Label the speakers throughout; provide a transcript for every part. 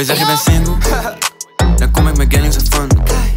Speaker 1: je zegt je bent single? Dan kom ik met Gellings en fun.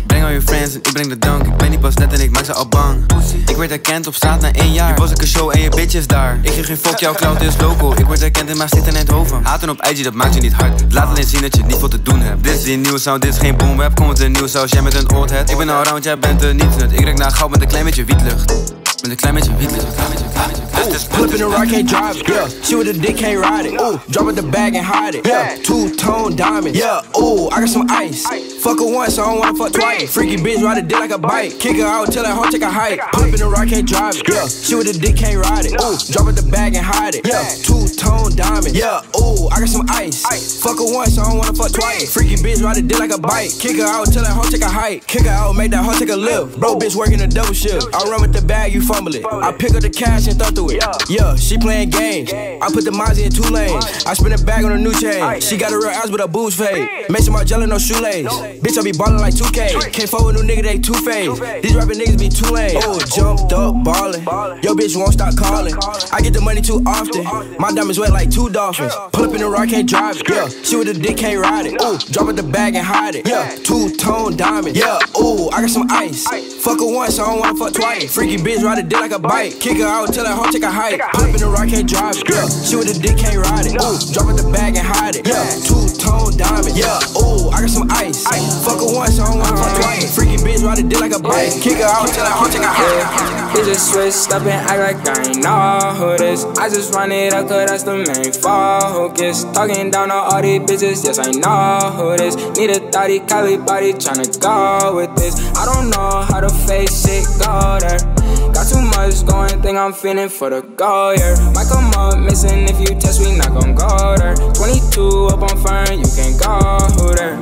Speaker 1: Breng al je friends en ik breng de dank. Ik ben niet pas net en ik maak ze al bang. Ik werd herkend op straat na één jaar. Ik was ik een show en je bitch is daar. Ik geef geen fuck, jouw cloud is local. Ik word herkend in Maastricht en Eindhoven. Haten op IG, dat maakt je niet hard. Laat alleen zien dat je niet veel te doen hebt. Dit is die nieuwe sound, dit is geen boom rap. Kom met een nieuwe saus, jij met een old head. Ik ben al round, jij bent er niet nut. Ik rek naar goud met een klein beetje wietlucht. Met een klein beetje wietlucht.
Speaker 2: Pull up in the rock, can't drive it. Yeah, she with a dick, can't ride it. Ooh, drop it the bag and hide it. Yeah, two tone diamond. Yeah, ooh, I got some ice. Fuck her once, I don't wanna fuck twice. Freaky bitch, ride a dick like a bike. Kick her out, tell that hoe take a hike. Pull up in the rock, can't drive it. Yeah, she with a dick, can't ride it. Ooh, drop it the bag and hide it. Yeah, two tone diamond. Yeah, ooh, I got some ice. Fuck her once, I don't wanna fuck twice. Freaky bitch, ride a dick like a bike. Kick her out, tell that hoe take a hike. Kick her out, make that hoe take a lift. Bro, bitch working a double shift. I run with the bag, you fumble it. I pick up the cash and throw through it. Yeah, she playing games. I put the Mozzie in two lanes. I spin a bag on a new chain. She got a real ass with a boobs fade. Make sure my Margiela, no shoelace. Bitch, I be ballin' like 2K. Can't fuck with new nigga, they two phase. These rapping niggas be too lame. Oh, jumped up, ballin'. Yo, bitch won't stop calling. I get the money too often. My diamonds wet like two dolphins. Pull up in the rock, can't drive it. Yeah, she with a dick, can't ride it. Ooh, drop it the bag and hide it. Yeah, two tone diamond. Yeah, ooh, I got some ice. Fuck her once, I don't wanna fuck twice. Freaky bitch, ride a dick like a bike. Kick her out, tell that hoe take a hike. Up in the rock, can't drive it. Yeah, she with a dick, can't ride it. Ooh, drop it the bag and hide it. Yeah, two tone diamond. Yeah, ooh, I got some ice. Fuck her once, I don't wanna fuck twice. Freaky bitch, ride a dick like a bike. Kick her out, tell that hoe take a hike.
Speaker 3: He just switched up and act like I ain't know who this. I just run it up, cause that's the main focus. Talking down on all these bitches, yes, I know who this. Need a thotty, Cali body, tryna go with this. I don't know how to face it, go there. Too much going, think I'm feeling for the goal, yeah. Might come up missing if you test, we not gon' go there. 22 up on fern, you can go there.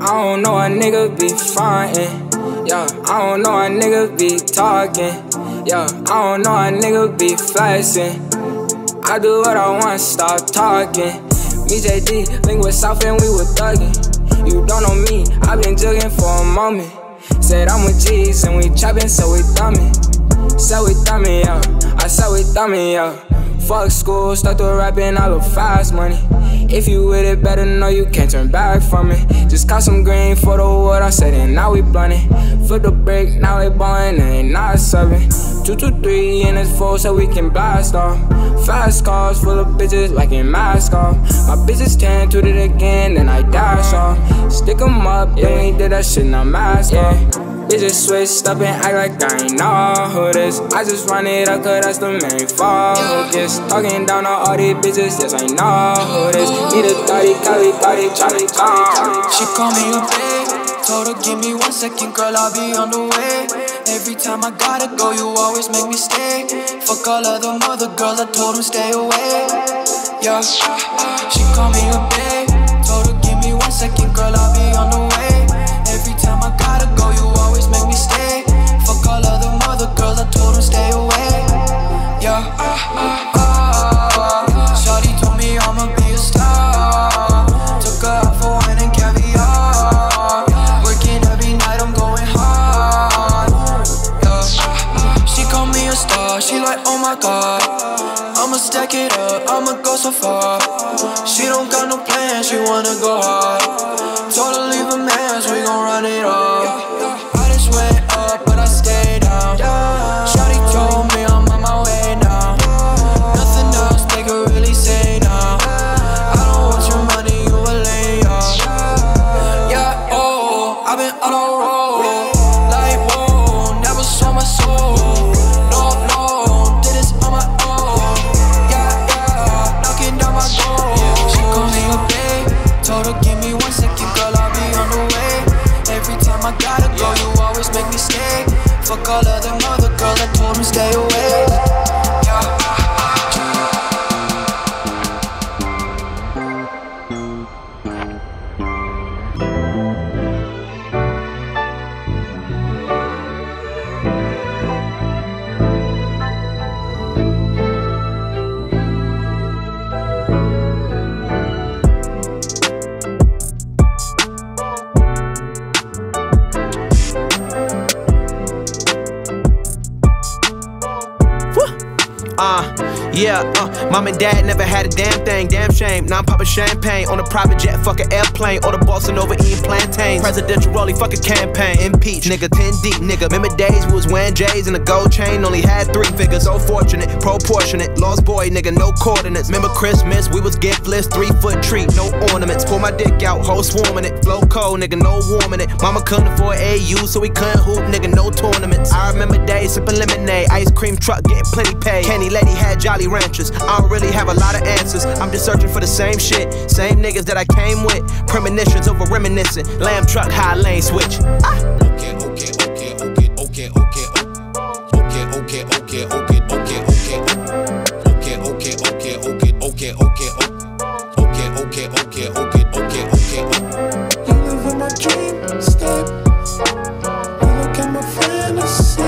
Speaker 3: I don't know a nigga be frontin'. Yeah, I don't know a nigga be talking. Yeah, I don't know a nigga be flexing. I do what I want, stop talking. Me JD, link with South and we were thugging. You don't know me, i been jugging for a moment. Said I'm with G's and we chopping, so we we thumbing, yeah. I we thumbing, yeah. Fuck school, start to rapping, I look fast money. If you with it, better know you can't turn back from it. Just caught some green for the wood, I said it, now we blunting. Flip the break, now they ballin', ain't not serving. Two, two, three, and it's full so we can blast off. Fast cars full of bitches like in mask off. My bitches tan, toot it again, then I dash off. Stick 'em up, then we did that shit, now mask off. Bitches switched up and act like I ain't know who this. I just run it up, cause that's the main focus. Talking down on all these bitches, yes, I know who this. Need a thotty, Cali body, tryna come.
Speaker 4: She call me a babe. Told her, give me one second, girl, I'll be on the way. Every time I gotta go, you always make me stay. Fuck all of them other girls, I told them stay away. Yeah, she call me a babe. Told her, give me one second, girl, I'll be on the way. Girls, I told them stay away. Yeah, ah, ah, ah. Shawty told me I'ma be a star. Took her out for wine and caviar. Working every night, I'm going hard. Yeah. She called me a star, she like, oh my god. I'ma stack it up, I'ma go so far. She don't got no plans, she wanna go hard. Now
Speaker 5: I'm popping champagne on a private jet, fucking airplane, or the Boston over eating plantains. Presidential rolling, fucking campaign. Impeach, nigga, 10 deep, nigga. Remember days we was wearing J's and a gold chain, only had three figures. So fortunate, proportionate. Lost boy, nigga, no coordinates. Remember Christmas, we was giftless, three foot tree, no ornaments. Pull my dick out, whole swarming it. Flow cold, nigga, no warming it. Mama couldn't afford AU, so we couldn't hoop, nigga, no tournaments. I remember days sipping lemonade, ice cream truck, getting plenty paid. Kenny Lady had Jolly Ranchers. I don't really have a lot of answers. I'm just searching for the same shit, same niggas that I came with. Premonitions over reminiscing. Lamb truck, high lane switch. Ah.
Speaker 6: Dream. You look at my fantasy.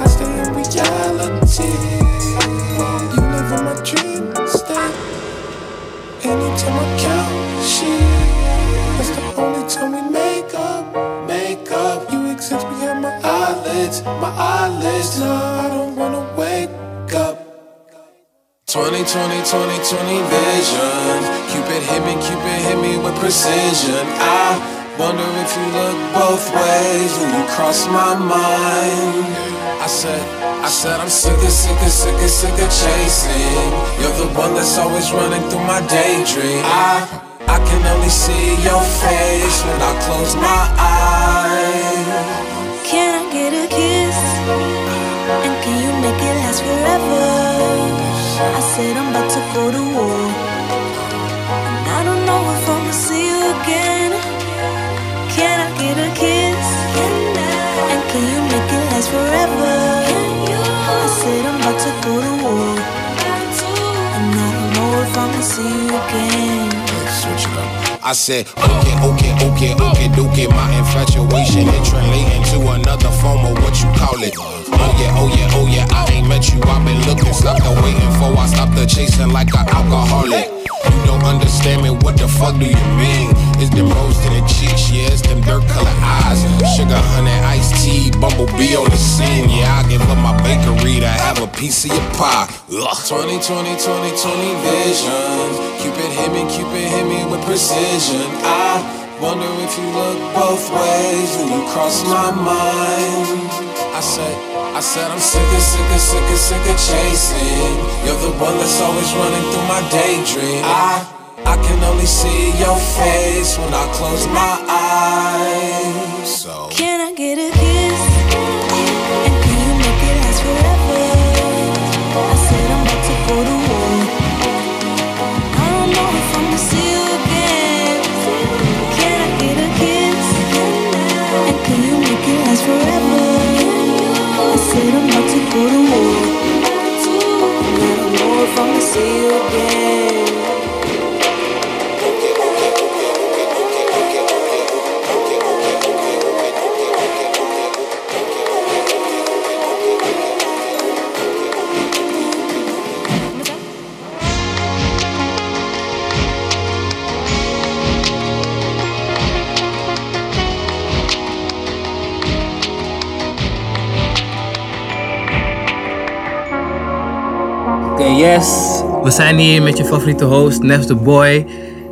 Speaker 6: I stay in reality. You live in my dream state. Anytime I count sheep, that's the only time we make up. Make up. You exist behind my eyelids, my eyelids. No,
Speaker 7: 20, 20, 20, 20 vision. Cupid hit me, Cupid hit me with precision. I wonder if you look both ways when you cross my mind. I said, I said I'm sick of, sick of, sick of, sick of chasing. You're the one that's always running through my daydream. I, I can only see your face when I close my eyes.
Speaker 8: Can I get a kiss? And can you make it last forever? I said I'm about to go to war. And I don't know if I'ma see you again. Can I get a kiss? And can you make it last forever? I said I'm about to go to war. And I don't know if I'ma see you again.
Speaker 7: Let's Switch it up. I said, okay, okay, okay, okay, do get my infatuation and translating to another form of what you call it. Oh yeah, oh yeah, oh yeah, I ain't met you, I've been looking, stop the waiting for, I stop the chasing like an alcoholic. You don't understand me, what the fuck do you mean? It's them rose to the cheeks, yeah, it's them dirt colored eyes. Sugar, honey, iced tea, bumblebee on the scene. Yeah, I give up my bakery to have a piece of your pie. Ugh. 20, 20, 20, 20 vision. Cupid hit me, Cupid hit me with precision. I wonder if you look both ways when you cross my mind. I said, I said I'm sick of, sick of, sick of, sick of chasing. You're the one that's always running through my daydream. I, I can only see your face when I close my eyes. So.
Speaker 8: Can I get a kiss? And can you make it last forever? I said I'm about to go to war. I don't know if I'ma see you again. Can I get a kiss? And can you make it last forever? I said I'm about to go to war. I don't know if I'ma see you again.
Speaker 9: Yes. We zijn hier met je favoriete host, Nef the Boy.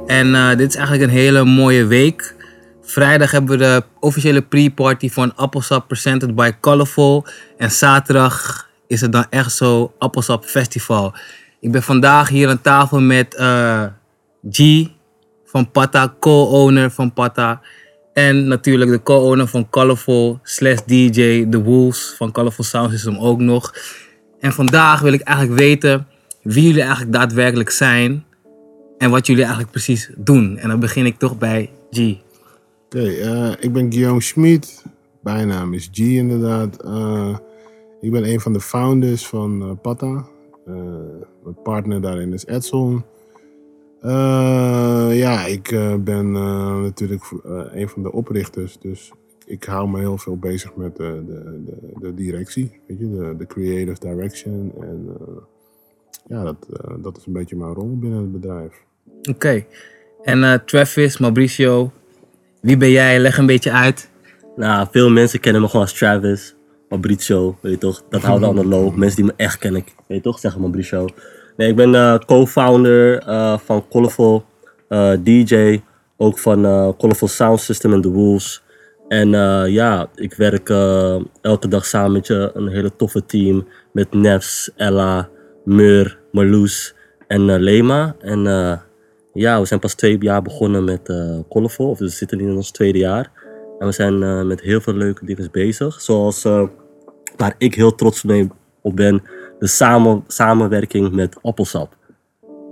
Speaker 9: En eh, dit is eigenlijk een hele mooie week. Vrijdag hebben we de officiële pre-party van Appelsap presented by Colorful. En zaterdag is het dan echt zo Appelsap Festival. Ik ben vandaag hier aan tafel met eh, G van Pata, co-owner van Pata. En natuurlijk de co-owner van Colorful slash DJ The Wolves van Colorful Sound System ook nog. En vandaag wil ik eigenlijk weten wie jullie eigenlijk daadwerkelijk zijn en wat jullie eigenlijk precies doen. En dan begin ik toch bij G.
Speaker 10: Oké, eh, ik ben Guillaume Schmid. Bijnaam is G inderdaad. Eh, ik ben een van de founders van eh, Pata. Mijn partner daarin is Edson. Ja, ik ben natuurlijk een van de oprichters. Dus ik hou me heel veel bezig met de, de, de, de directie. Weet je, de, de creative direction. En ja, dat, eh, dat is een beetje mijn rol binnen het bedrijf.
Speaker 9: Oké. En eh, Travis, Mauricio, wie ben jij? Leg een beetje uit.
Speaker 11: Nou, veel mensen kennen me gewoon als Travis. Mauricio, weet je toch? Dat houden aan de loop. Mensen die me echt kennen, weet je toch? Zeggen Mauricio. Nee, ik ben eh, co-founder eh, van Colorful, eh, DJ, ook van eh Colorful Sound System en The Wolves. En eh, ja, ik werk eh, elke dag samen met je, een hele toffe team. Met Nefs, Ella, Mur, Marloes en eh, Lema. En eh, ja, we zijn pas twee jaar begonnen met eh Colorful. Of we zitten nu in ons tweede jaar. En we zijn met heel veel leuke dingen bezig. Zoals waar ik heel trots mee op ben, de samen, samenwerking met Appelsap.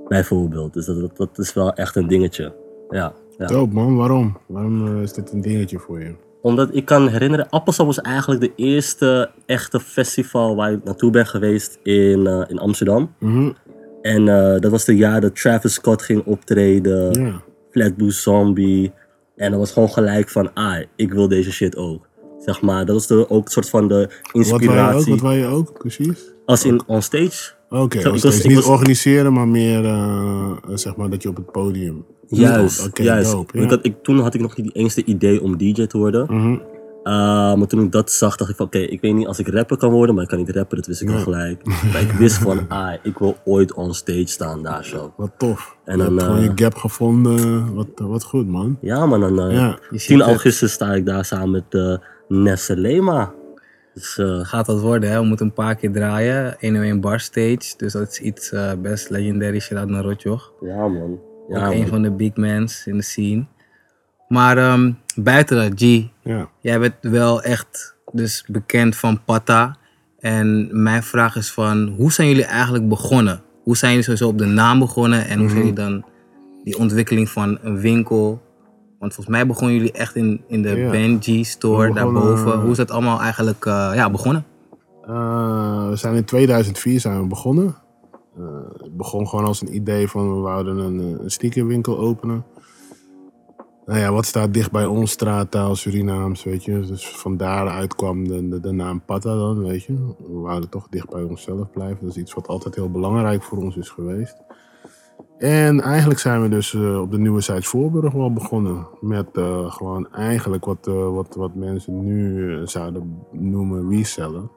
Speaker 11: Bijvoorbeeld. Dus dat, dat, is wel echt een dingetje. Ja, ja.
Speaker 10: Dope man, waarom? Waarom is dit een dingetje voor je?
Speaker 11: Omdat ik kan herinneren, Appelsap was eigenlijk de eerste echte festival waar ik naartoe ben geweest in, eh, in Amsterdam.
Speaker 10: Mhm.
Speaker 11: En eh, dat was het jaar dat Travis Scott ging optreden,
Speaker 10: Ja.
Speaker 11: Flatbush Zombie. En dat was gewoon gelijk van, ah, ik wil deze shit ook. Zeg maar, dat was de, ook een soort van de
Speaker 10: Wat wij ook?
Speaker 11: inspiratie.
Speaker 10: Wat wij ook, precies?
Speaker 11: Als in on stage.
Speaker 10: Oké, dus niet
Speaker 11: was-
Speaker 10: organiseren, maar meer eh, zeg maar dat je op het podium.
Speaker 11: Juist, juist.
Speaker 10: dope.
Speaker 11: Ik, toen had ik nog niet eens de idee om DJ te worden.
Speaker 10: Mhm.
Speaker 11: Uh, maar toen ik dat zag, dacht ik van oké, ik weet niet als ik rapper kan worden, maar ik kan niet rappen, dat wist ik al gelijk. maar ik wist van, ah, ik wil ooit on stage staan daar zo.
Speaker 10: Wat tof.
Speaker 11: En
Speaker 10: je
Speaker 11: dan,
Speaker 10: hebt gewoon
Speaker 11: eh,
Speaker 10: je gap gevonden. Wat, wat goed, man.
Speaker 11: Ja, maar dan uh,
Speaker 10: Ja.
Speaker 11: 10 augustus sta ik daar samen met uh, Nesse Lema. Dus, uh,
Speaker 9: Gaat dat worden, hè? We moeten een paar keer draaien. 101 bar stage. Dus dat is iets eh, best legendary. Shout-out naar Rotjoch.
Speaker 11: Ja, man. Ja,
Speaker 9: Ook een van de big mans in de scene. Maar ehm, buiten dat, G.
Speaker 10: Ja.
Speaker 9: Jij bent wel echt dus bekend van Pata. En mijn vraag is van, hoe zijn jullie eigenlijk begonnen? Hoe zijn jullie sowieso op de naam begonnen? En hoe zijn jullie dan die ontwikkeling van een winkel? Want volgens mij begonnen jullie echt in, in de
Speaker 10: Ja.
Speaker 9: Benji store
Speaker 10: We begonnen,
Speaker 9: daarboven.
Speaker 10: eh,
Speaker 9: Hoe is dat allemaal eigenlijk eh, ja, begonnen?
Speaker 10: Eh, we zijn in 2004 zijn we begonnen. Eh, het begon gewoon als een idee van we wouden een, eh, een sneakerwinkel openen. Nou ja, wat staat dicht bij ons, straattaal, Surinaams, weet je. Dus van daaruit kwam de, de, naam Pata dan, weet je. We wouden toch dicht bij onszelf blijven. Dat is iets wat altijd heel belangrijk voor ons is geweest. En eigenlijk zijn we dus eh, op de nieuwe site Voorburg wel begonnen. Met gewoon eigenlijk wat, wat, wat mensen nu zouden noemen resellen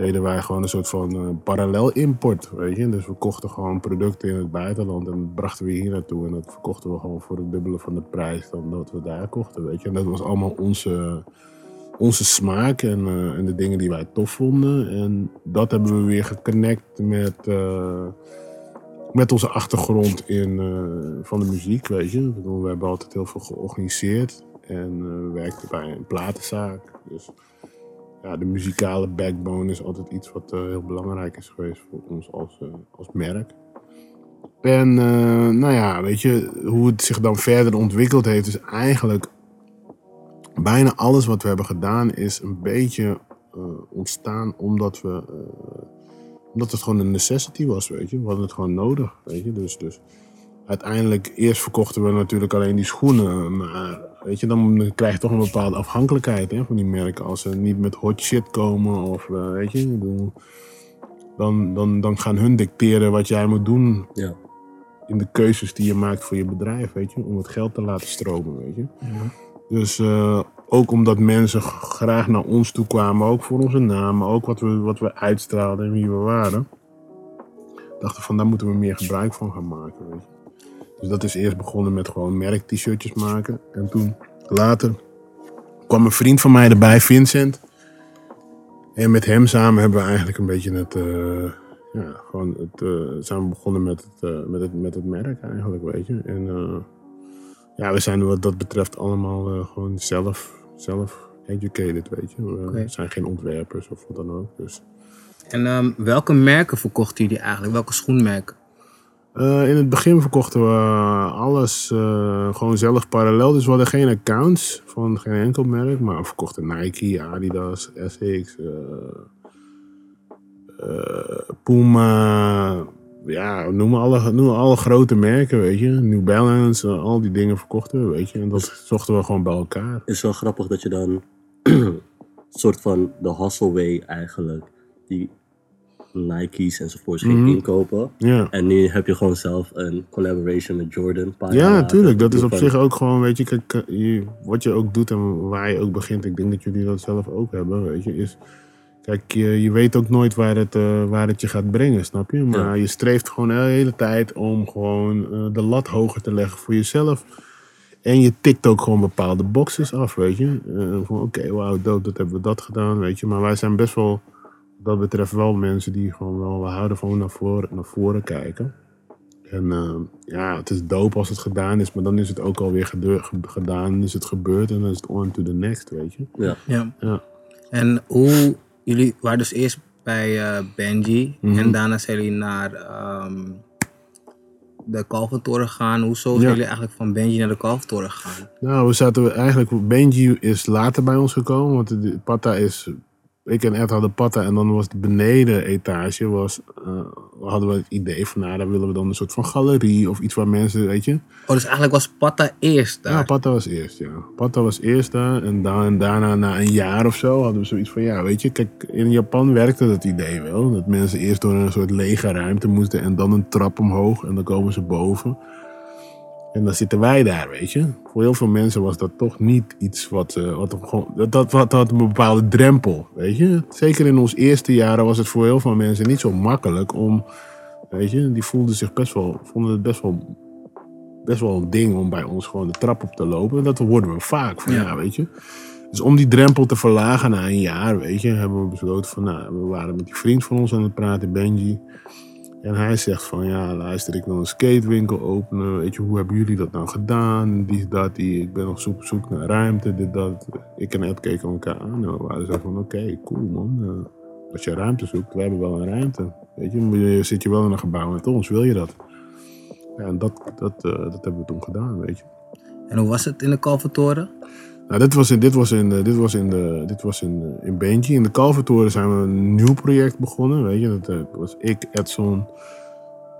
Speaker 10: deden wij gewoon een soort van eh, parallel import, weet je. Dus we kochten gewoon producten in het buitenland en brachten we hier naartoe. En dat verkochten we gewoon voor het dubbele van de prijs dan dat we daar kochten, weet je. En dat was allemaal onze, onze smaak en, eh, en de dingen die wij tof vonden. En dat hebben we weer geconnect met, eh, met onze achtergrond in, van de muziek, weet je. We hebben altijd heel veel georganiseerd en we werkten bij een platenzaak. Dus ja, de muzikale backbone is altijd iets wat eh, heel belangrijk is geweest voor ons als, eh, als merk. En eh, nou ja, weet je, hoe het zich dan verder ontwikkeld heeft, is eigenlijk bijna alles wat we hebben gedaan, is een beetje ontstaan omdat we. omdat het gewoon een necessity was, weet je. We hadden het gewoon nodig, weet je. Dus, dus uiteindelijk, eerst verkochten we natuurlijk alleen die schoenen. Maar weet je, dan krijg je toch een bepaalde afhankelijkheid hè, van die merken. Als ze niet met hot shit komen of eh, weet je, dan, dan, dan gaan hun dicteren wat jij moet doen.
Speaker 11: Ja.
Speaker 10: In de keuzes die je maakt voor je bedrijf, weet je. Om het geld te laten stromen, weet je. Dus eh, ook omdat mensen graag naar ons toe kwamen, ook voor onze naam, maar ook wat we, wat we uitstraalden en wie we waren. Dachten van, daar moeten we meer gebruik van gaan maken, weet je. Dus dat is eerst begonnen met gewoon merk-t-shirtjes maken. En toen, later, kwam een vriend van mij erbij, Vincent. En met hem samen hebben we eigenlijk een beetje het, eh, ja, gewoon het, eh, zijn we begonnen met het, eh, met, het, met het merk eigenlijk, weet je. En ja, we zijn wat dat betreft allemaal gewoon zelf, zelf educated, weet je. We zijn geen ontwerpers of wat dan ook, dus...
Speaker 9: En ehm, welke merken verkochten jullie eigenlijk? Welke schoenmerken?
Speaker 10: Eh, in het begin verkochten we alles eh, gewoon zelf parallel. Dus we hadden geen accounts van geen enkel merk. Maar we verkochten Nike, Adidas, Essex, eh, Puma. Ja, noem alle, noem alle grote merken, weet je. New Balance, al die dingen verkochten we, weet je. En dat zochten we gewoon bij elkaar.
Speaker 11: Is wel grappig dat je dan soort van de hustle way eigenlijk, die Nike's enzovoorts ging
Speaker 10: Mhm.
Speaker 11: inkopen.
Speaker 10: Ja.
Speaker 11: En nu heb je gewoon zelf een collaboration met Jordan.
Speaker 10: Ja,
Speaker 11: later.
Speaker 10: natuurlijk. Dat is op zich ook gewoon, weet je, kijk, je, wat je ook doet en waar je ook begint. Ik denk dat jullie dat zelf ook hebben, weet je, is... Kijk, je, je weet ook nooit waar het, eh, waar het je gaat brengen, snap je? Maar je streeft gewoon de hele tijd om gewoon eh, de lat hoger te leggen voor jezelf. En je tikt ook gewoon bepaalde boxes af, weet je. Eh, van oké, wauw, dope, dat hebben we dat gedaan, weet je. Maar wij zijn best wel, dat betreft wel mensen die gewoon wel, we houden van naar voren, naar voren kijken. En eh, ja, het is dope als het gedaan is, maar dan is het ook alweer gedeur- ge- gedaan, is het gebeurd en dan is het on to the next, weet je.
Speaker 11: Ja.
Speaker 9: Ja.
Speaker 10: Ja.
Speaker 9: En hoe, jullie waren dus eerst bij eh, Benji
Speaker 10: Mhm.
Speaker 9: en daarna zijn jullie naar ehm, de Kalvertoren gegaan. Hoezo zijn
Speaker 10: Ja.
Speaker 9: jullie eigenlijk van Benji naar de Kalvertoren gegaan?
Speaker 10: Nou, we zaten eigenlijk, Benji is later bij ons gekomen, want de, Patta is, ik en Ed hadden Patta en dan was de beneden etage, was, eh, hadden we het idee van, nou, daar willen we dan een soort van galerie of iets waar mensen, weet je.
Speaker 9: Oh, dus eigenlijk was Patta eerst daar?
Speaker 10: Ja, Patta was eerst, ja. Patta was eerst daar en dan, daarna, na een jaar of zo, hadden we zoiets van, ja, weet je, kijk, in Japan werkte dat idee wel, dat mensen eerst door een soort lege ruimte moesten en dan een trap omhoog en dan komen ze boven. En dan zitten wij daar, weet je. Voor heel veel mensen was dat toch niet iets wat... eh, wat gewoon, dat, dat, dat had een bepaalde drempel, weet je. Zeker in ons eerste jaren was het voor heel veel mensen niet zo makkelijk om... Weet je, die voelden zich best wel... Vonden het best wel, best wel een ding om bij ons gewoon de trap op te lopen. En dat hoorden we vaak, van ja, weet je. Dus om die drempel te verlagen na een jaar, weet je, hebben we besloten van... Nou, we waren met die vriend van ons aan het praten, Benji... En hij zegt van, ja, luister, ik wil een skatewinkel openen. Weet je, hoe hebben jullie dat nou gedaan? Die, dat, die. Ik ben nog zoek, zoek naar ruimte, dit, dat. Ik en Ed keken elkaar aan. We waren zo van, oké, cool man. Eh, als je ruimte zoekt, we hebben wel een ruimte. Weet je, je zit je wel in een gebouw met ons, wil je dat? Ja, en dat, dat, eh, dat hebben we toen gedaan, weet je.
Speaker 9: En hoe was het in de Kalvertoren?
Speaker 10: Nou, dit was in, dit was in, eh, dit was in, de, dit was in, eh, in Benji. In de Kalvertoren zijn we een nieuw project begonnen. Weet je, dat eh, was ik, Edson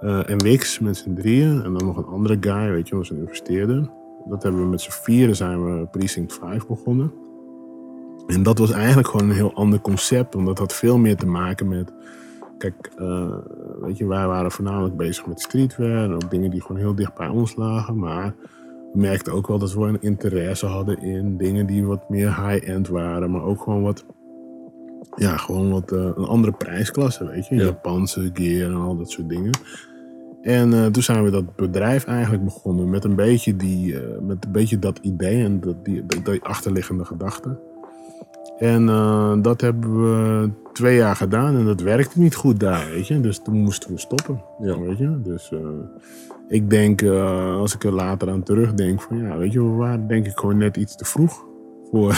Speaker 10: eh, en Wix met z'n drieën. En dan nog een andere guy, weet je, was een investeerder. Dat hebben we met z'n vieren zijn we Precinct 5 begonnen. En dat was eigenlijk gewoon een heel ander concept. Omdat dat had veel meer te maken met... Kijk, eh, weet je, wij waren voornamelijk bezig met streetwear. En ook dingen die gewoon heel dicht bij ons lagen. Maar we merkten ook wel dat we een interesse hadden in dingen die wat meer high-end waren. Maar ook gewoon wat, ja, gewoon wat eh, een andere prijsklasse, weet je.
Speaker 11: Ja.
Speaker 10: Japanse gear en al dat soort dingen. En eh, toen zijn we dat bedrijf eigenlijk begonnen met een beetje, die, eh, met een beetje dat idee en dat, die, die achterliggende gedachte. En eh, dat hebben we twee jaar gedaan en dat werkte niet goed daar, weet je. Dus toen moesten we stoppen,
Speaker 11: Ja.
Speaker 10: weet je. Dus eh, ik denk, eh, als ik er later aan terugdenk, van ja, weet je, we waren denk ik gewoon net iets te vroeg voor,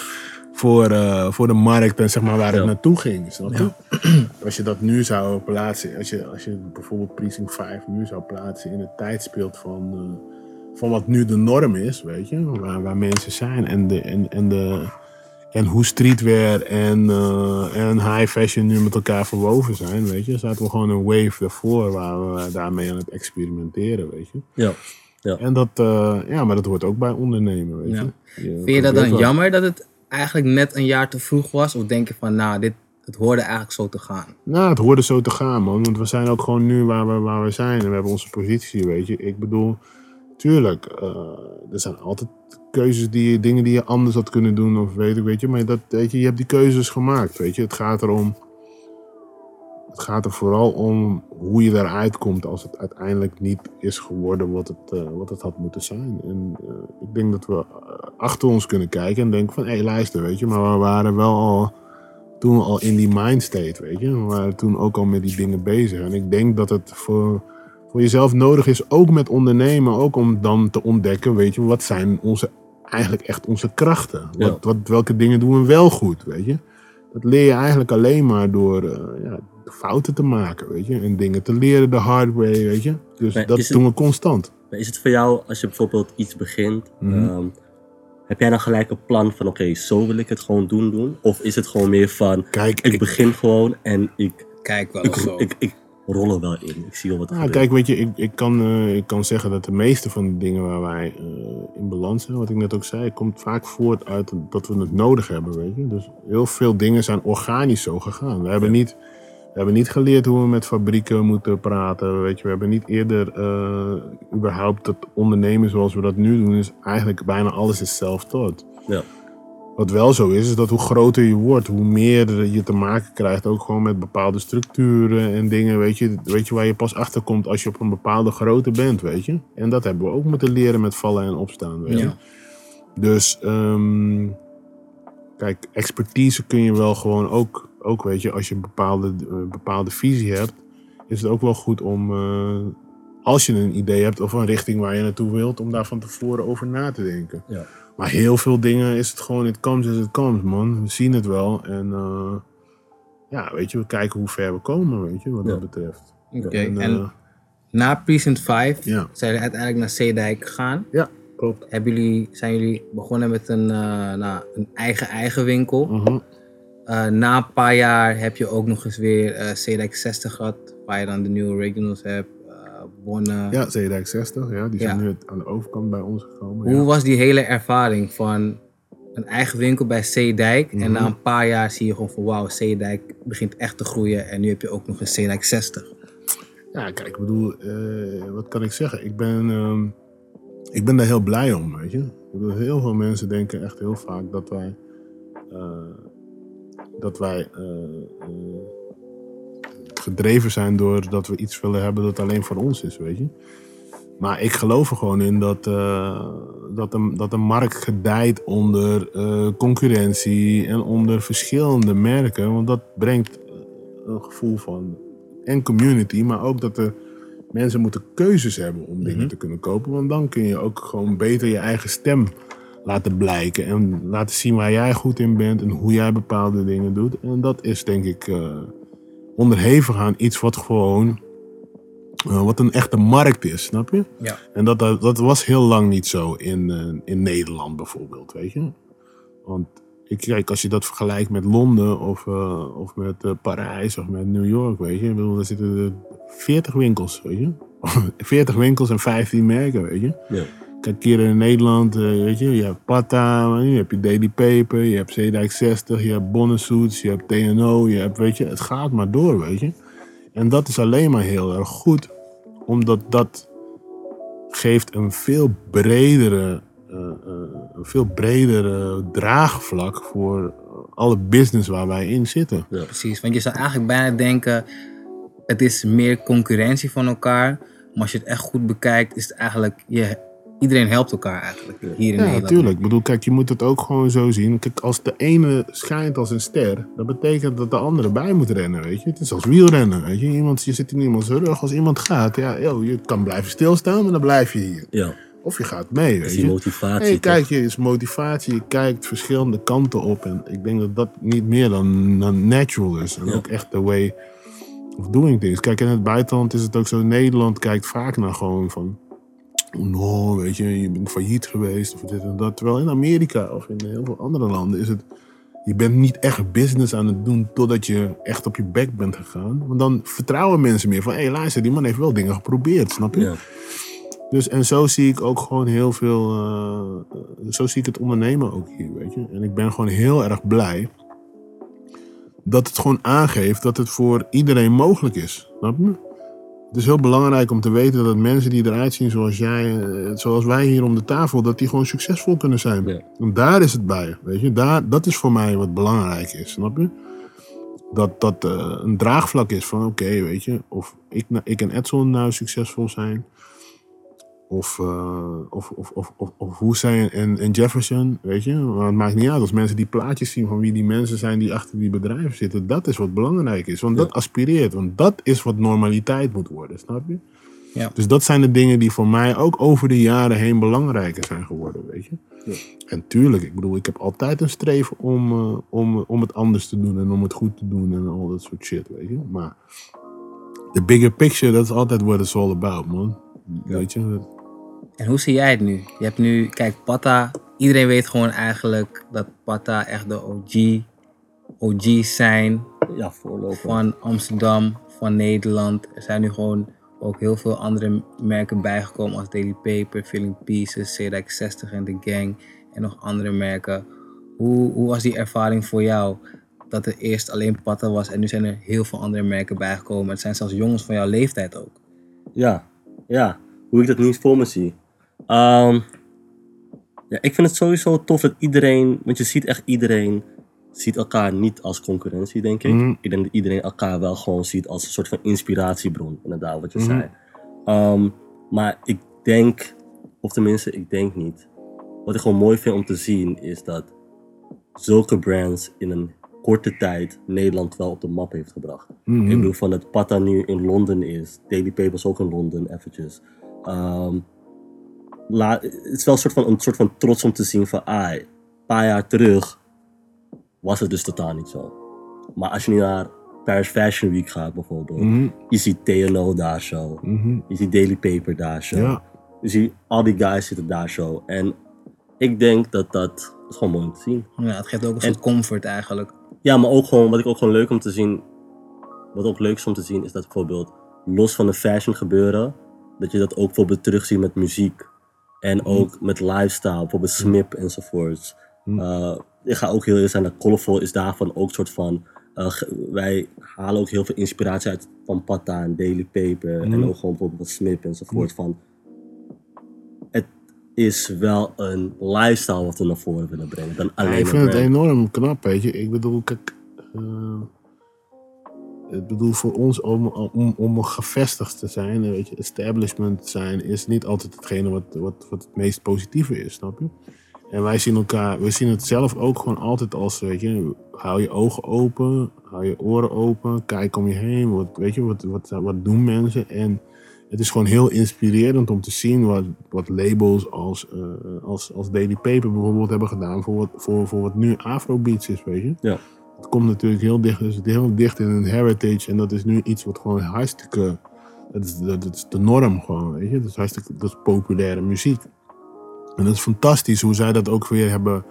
Speaker 10: voor, eh, voor de markt en zeg maar waar het naartoe ging, snap je? Als je dat nu zou plaatsen, als je, als je bijvoorbeeld Precinct 5 nu zou plaatsen in het tijdsbeeld van, eh, van wat nu de norm is, weet je, waar, waar mensen zijn en, de, en, en, de, en hoe streetwear en, eh, en high fashion nu met elkaar verwoven zijn, weet je, zaten we gewoon een wave daarvoor waar we daarmee aan het experimenteren, weet je.
Speaker 11: Ja. ja.
Speaker 10: En dat, eh, ja, maar dat hoort ook bij ondernemen, weet
Speaker 9: Ja.
Speaker 10: je.
Speaker 9: Vind je dat dan
Speaker 10: wel-
Speaker 9: jammer dat het eigenlijk net een jaar te vroeg was? Of denk je van, nou, dit, het hoorde eigenlijk zo te gaan?
Speaker 10: Nou, het hoorde zo te gaan, man. Want we zijn ook gewoon nu waar we, waar we zijn. En we hebben onze positie, weet je. Ik bedoel, tuurlijk, eh, er zijn altijd keuzes die dingen die je anders had kunnen doen. Of weet ik, weet je. Maar dat, weet je, je hebt die keuzes gemaakt, weet je. Het gaat erom, het gaat er vooral om hoe je daaruit komt als het uiteindelijk niet is geworden wat het, eh, wat het had moeten zijn. En eh, ik denk dat we eh, achter ons kunnen kijken en denken van, hé, hey, luister, weet je. Maar we waren wel al toen al in die mindstate, weet je. We waren toen ook al met die dingen bezig. En ik denk dat het voor, voor jezelf nodig is, ook met ondernemen, ook om dan te ontdekken, weet je, wat zijn onze, eigenlijk echt onze krachten?
Speaker 11: Ja.
Speaker 10: Wat, wat, welke dingen doen we wel goed, weet je? Dat leer je eigenlijk alleen maar door eh, ja, fouten te maken, weet je. En dingen te leren de hard way, weet je. Dus
Speaker 11: Maar
Speaker 10: dat
Speaker 11: het-
Speaker 10: doen we constant.
Speaker 11: Maar is het voor jou, als je bijvoorbeeld iets begint,
Speaker 10: Mhm.
Speaker 11: ehm, heb jij dan gelijk een plan van oké, zo wil ik het gewoon doen doen? Of is het gewoon meer van,
Speaker 10: Kijk,
Speaker 11: ik,
Speaker 10: ik-
Speaker 11: begin gewoon en ik,
Speaker 9: Kijk wel
Speaker 11: ik,
Speaker 9: of zo.
Speaker 11: ik, ik rol er wel in. Ik zie wel wat gebeurt.
Speaker 10: kijk, weet je, ik, ik, kan, eh, ik kan zeggen dat de meeste van de dingen waar wij eh, in balans zijn, wat ik net ook zei, komt vaak voort uit dat we het nodig hebben, weet je. Dus heel veel dingen zijn organisch zo gegaan. We hebben niet, we hebben niet geleerd hoe we met fabrieken moeten praten. Weet je. We hebben niet eerder eh, überhaupt het ondernemen zoals we dat nu doen. Is eigenlijk bijna alles is self-taught.
Speaker 11: Ja.
Speaker 10: Wat wel zo is, is dat hoe groter je wordt, hoe meer je te maken krijgt. Ook gewoon met bepaalde structuren en dingen. Weet je, weet je waar je pas achter komt als je op een bepaalde grootte bent, weet je. En dat hebben we ook moeten leren met vallen en opstaan, weet je.
Speaker 9: Ja.
Speaker 10: Dus, ehm, kijk, expertise kun je wel gewoon ook, ook weet je, als je een bepaalde, eh, bepaalde visie hebt, is het ook wel goed om, eh, als je een idee hebt of een richting waar je naartoe wilt, om daar van tevoren over na te denken.
Speaker 11: Ja.
Speaker 10: Maar heel veel dingen is het gewoon, het comes as it comes, man. We zien het wel en eh, ja, weet je, we kijken hoe ver we komen, weet je, wat dat betreft.
Speaker 9: Oké,
Speaker 10: En,
Speaker 9: en,
Speaker 10: eh,
Speaker 9: na Precinct 5
Speaker 10: Ja.
Speaker 9: zijn jullie uiteindelijk naar Zeedijk gegaan.
Speaker 10: Ja, klopt.
Speaker 9: Hebben jullie, zijn jullie begonnen met een, eh, nou, een eigen eigen winkel.
Speaker 10: Mhm.
Speaker 9: Eh, na een paar jaar heb je ook nog eens weer Zeedijk 60 gehad, waar je dan de nieuwe regionals hebt,
Speaker 10: Ja, Zeedijk 60, ja, die zijn
Speaker 9: Ja.
Speaker 10: nu aan de overkant bij ons gekomen.
Speaker 9: Hoe
Speaker 10: ja.
Speaker 9: was die hele ervaring van een eigen winkel bij Zeedijk en
Speaker 10: Mhm.
Speaker 9: na een paar jaar zie je gewoon van wauw, Zeedijk begint echt te groeien en nu heb je ook nog een Zeedijk 60.
Speaker 10: Ja, kijk, ik bedoel, eh, wat kan ik zeggen? Ik ben, ehm, ik ben daar heel blij om, weet je. Ik bedoel, heel veel mensen denken echt heel vaak dat wij, eh, dat wij eh, gedreven zijn door dat we iets willen hebben dat alleen voor ons is, weet je. Maar ik geloof er gewoon in dat, eh, dat, een, dat een markt gedijt onder eh, concurrentie en onder verschillende merken. Want dat brengt eh, een gevoel van en community, maar ook dat er mensen moeten keuzes hebben om dingen te kunnen kopen. Want dan kun je ook gewoon beter je eigen stem laten blijken en laten zien waar jij goed in bent en hoe jij bepaalde dingen doet. En dat is denk ik onderhevig aan iets wat gewoon eh, wat een echte markt is, snap je?
Speaker 9: Ja.
Speaker 10: En dat, dat, dat was heel lang niet zo in, eh, in Nederland bijvoorbeeld, weet je. Want ik kijk, als je dat vergelijkt met Londen of, eh, of met Parijs of met New York, weet je. Ik bedoel, daar zitten er 40 winkels, weet je. 40 winkels en 15 merken, weet je.
Speaker 11: Ja.
Speaker 10: Kijk, hier in Nederland, eh, weet je, je hebt Pata, je hebt je Daily Paper, je hebt Zeedijk 60, je hebt Bonnesuits, je hebt TNO, je hebt, weet je, het gaat maar door, weet je. En dat is alleen maar heel erg goed, omdat dat geeft een veel bredere, eh, eh, een veel bredere draagvlak voor alle business waar wij in zitten.
Speaker 9: Precies, want je zou eigenlijk bijna denken, het is meer concurrentie van elkaar. Maar als je het echt goed bekijkt, is het eigenlijk, je, iedereen helpt elkaar eigenlijk hier in
Speaker 10: Ja,
Speaker 9: Nederland.
Speaker 10: natuurlijk. Ik bedoel, kijk, je moet het ook gewoon zo zien. Kijk, als de ene schijnt als een ster, dat betekent dat de andere bij moet rennen, weet je. Het is als wielrennen, weet je. Iemand, je zit in iemands rug. Als iemand gaat, ja, yo, je kan blijven stilstaan, maar dan blijf je hier.
Speaker 11: Ja.
Speaker 10: Of je gaat mee, weet
Speaker 11: die
Speaker 10: je.
Speaker 11: motivatie,
Speaker 10: Hey, kijk, je is motivatie. Je kijkt verschillende kanten op. En ik denk dat dat niet meer dan, dan natural is. En ook echt de way of doing things. Kijk, in het buitenland is het ook zo. Nederland kijkt vaak naar gewoon van... Weet je, je bent failliet geweest of dit en dat. Terwijl in Amerika of in heel veel andere landen is het... Je bent niet echt business aan het doen totdat je echt op je bek bent gegaan. Want dan vertrouwen mensen meer van... Hé, hey, luister, die man heeft wel dingen geprobeerd, snap je? Dus en zo zie ik ook gewoon heel veel. eh, zo zie ik het ondernemen ook hier, weet je. En ik ben gewoon heel erg blij dat het gewoon aangeeft dat het voor iedereen mogelijk is. Snap je? Het is heel belangrijk om te weten dat mensen die eruit zien zoals jij, eh, zoals wij hier om de tafel, dat die gewoon succesvol kunnen zijn. En daar is het bij, weet je. Daar, dat is voor mij wat belangrijk is, snap je? Dat dat eh, een draagvlak is van, oké, weet je, of ik, ik en Edson nou succesvol zijn, of, eh, of, of, of, of, of Hussein en, en Jefferson, weet je. Maar het maakt niet uit als mensen die plaatjes zien van wie die mensen zijn die achter die bedrijven zitten. Dat is wat belangrijk is. Want dat aspireert. Want dat is wat normaliteit moet worden, snap je?
Speaker 9: Ja.
Speaker 10: Dus dat zijn de dingen die voor mij ook over de jaren heen belangrijker zijn geworden, weet je. En tuurlijk, ik bedoel, ik heb altijd een streven om, eh, om, om het anders te doen en om het goed te doen en al dat soort shit, weet je. Maar de bigger picture, dat is altijd what it's all about, man. Weet je,
Speaker 9: En hoe zie jij het nu? Je hebt nu, kijk, Pata. Iedereen weet gewoon eigenlijk dat Pata echt de OG, OG's zijn.
Speaker 11: Ja, voorloper.
Speaker 9: Van Amsterdam, van Nederland. Er zijn nu gewoon ook heel veel andere merken bijgekomen als Daily Paper, Filling Pieces, Zedak 60 en The Gang. En nog andere merken. Hoe, hoe was die ervaring voor jou? dat er eerst alleen Patta was en nu zijn er heel veel andere merken bijgekomen. Het zijn zelfs jongens van jouw leeftijd ook.
Speaker 11: Ja, ja. Hoe ik dat niet voor me zie. Ehm, ja, ik vind het sowieso tof dat iedereen, want je ziet echt iedereen, ziet elkaar niet als concurrentie, denk ik.
Speaker 10: Mhm.
Speaker 11: Ik denk dat iedereen elkaar wel gewoon ziet als een soort van inspiratiebron, inderdaad, wat je
Speaker 10: Mhm.
Speaker 11: zei. Ehm, maar ik denk, of tenminste, ik denk niet. Wat ik gewoon mooi vind om te zien, is dat zulke brands in een korte tijd Nederland wel op de map heeft gebracht.
Speaker 10: Mhm.
Speaker 11: Ik bedoel, van dat Pata nu in Londen is, Daily Paper is ook in Londen, eventjes. Ehm, la- het is wel een soort, van, een soort van trots om te zien van, ah, een paar jaar terug was het dus totaal niet zo. Maar als je nu naar Paris Fashion Week gaat bijvoorbeeld,
Speaker 10: Mhm.
Speaker 11: je ziet TNO daar zo,
Speaker 10: Mhm.
Speaker 11: je ziet Daily Paper daar zo.
Speaker 10: Ja.
Speaker 11: Je ziet al die guys zitten daar zo. En ik denk dat dat, dat is gewoon mooi om te zien.
Speaker 9: Ja, het geeft ook een
Speaker 11: En-
Speaker 9: soort comfort eigenlijk.
Speaker 11: Ja, maar ook gewoon, wat ik ook gewoon leuk om te zien, wat ook leuk is om te zien, is dat bijvoorbeeld los van de fashion gebeuren, dat je dat ook bijvoorbeeld terugziet met muziek. En ook met lifestyle, bijvoorbeeld Smip enzovoorts. Eh, ik ga ook heel eerlijk zijn, dat Colorful is daarvan ook soort van, eh, wij halen ook heel veel inspiratie uit van Patta en Daily Paper en ook gewoon bijvoorbeeld Smip enzovoort van, het is wel een lifestyle wat we naar voren willen brengen dan alleen
Speaker 10: Ja, ik
Speaker 11: een
Speaker 10: vind het enorm knap, weet je. Ik bedoel, kijk, eh, ik bedoel voor ons om, om, om gevestigd te zijn, eh, weet je, establishment zijn, is niet altijd hetgene wat, wat, wat het meest positieve is, snap je? En wij zien elkaar, we zien het zelf ook gewoon altijd als, weet je, hou je ogen open, hou je oren open, kijk om je heen, wat, weet je, wat, wat, wat doen mensen? En het is gewoon heel inspirerend om te zien wat, wat labels als, eh, als, als Daily Paper bijvoorbeeld hebben gedaan voor wat, voor, voor wat nu Afrobeats is, weet je.
Speaker 11: Ja.
Speaker 10: Het komt natuurlijk heel dicht, is heel dicht in een heritage en dat is nu iets wat gewoon hartstikke, dat is, de norm gewoon, weet je. Dat is hartstikke, populaire muziek. En dat is fantastisch hoe zij dat ook weer hebben,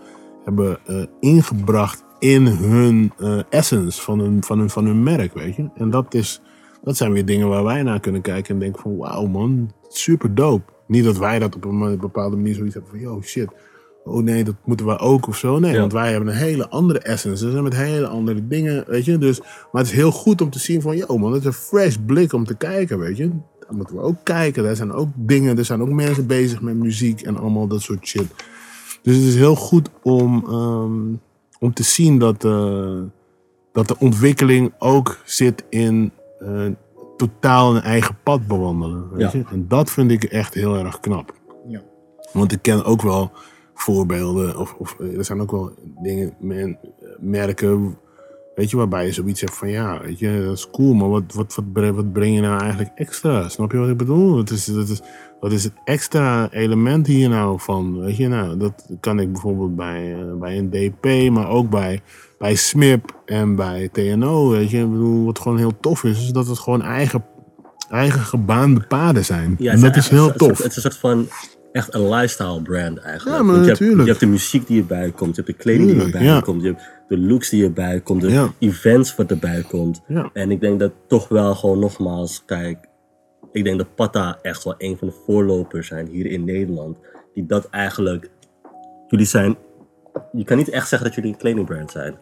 Speaker 10: hebben eh, ingebracht in hun eh, essence van hun, van, hun, van hun merk, weet je. En dat, is, dat zijn weer dingen waar wij naar kunnen kijken en denken van wauw man, super dope. Niet dat wij dat op een bepaalde manier zoiets hebben van yo shit, oh nee, dat moeten we ook of zo. Nee,
Speaker 11: Ja.
Speaker 10: want wij hebben een hele andere essence. We zijn met hele andere dingen, weet je. Dus, maar het is heel goed om te zien van, yo man, het is een fresh blik om te kijken, weet je. Daar moeten we ook kijken. Daar zijn ook dingen, er zijn ook mensen bezig met muziek en allemaal dat soort shit. Dus het is heel goed om, ehm, om te zien dat, eh, dat de ontwikkeling ook zit in eh, totaal een eigen pad bewandelen. Weet
Speaker 11: Ja.
Speaker 10: je? En dat vind ik echt heel erg knap.
Speaker 9: Ja.
Speaker 10: Want ik ken ook wel voorbeelden, of, of eh, er zijn ook wel dingen, men, merken, weet je, waarbij je zoiets hebt van ja, weet je, dat is cool, maar wat, wat, wat, wat breng je nou eigenlijk extra? Snap je wat ik bedoel? Wat is, dat is, wat is het extra element hier nou van? Weet je, nou, dat kan ik bijvoorbeeld bij, eh, bij een DP, maar ook bij, bij SMIP en bij TNO, weet je. Ik bedoel, wat gewoon heel tof is, is dat het gewoon eigen, eigen gebaande paden zijn.
Speaker 11: Ja,
Speaker 10: en dat
Speaker 11: is
Speaker 10: heel tof.
Speaker 11: Het is een soort van echt een lifestyle brand eigenlijk.
Speaker 10: Ja, maar
Speaker 11: je hebt,
Speaker 10: natuurlijk.
Speaker 11: je hebt de muziek die erbij komt, je hebt de kleding die erbij
Speaker 10: ja.
Speaker 11: komt, je hebt de looks die erbij komt, de
Speaker 10: Ja.
Speaker 11: events wat erbij komt.
Speaker 10: Ja.
Speaker 11: En ik denk dat toch wel gewoon nogmaals, kijk, ik denk dat Patta echt wel een van de voorlopers zijn hier in Nederland. Die dat eigenlijk, jullie zijn, je kan niet echt zeggen dat jullie een kledingbrand zijn.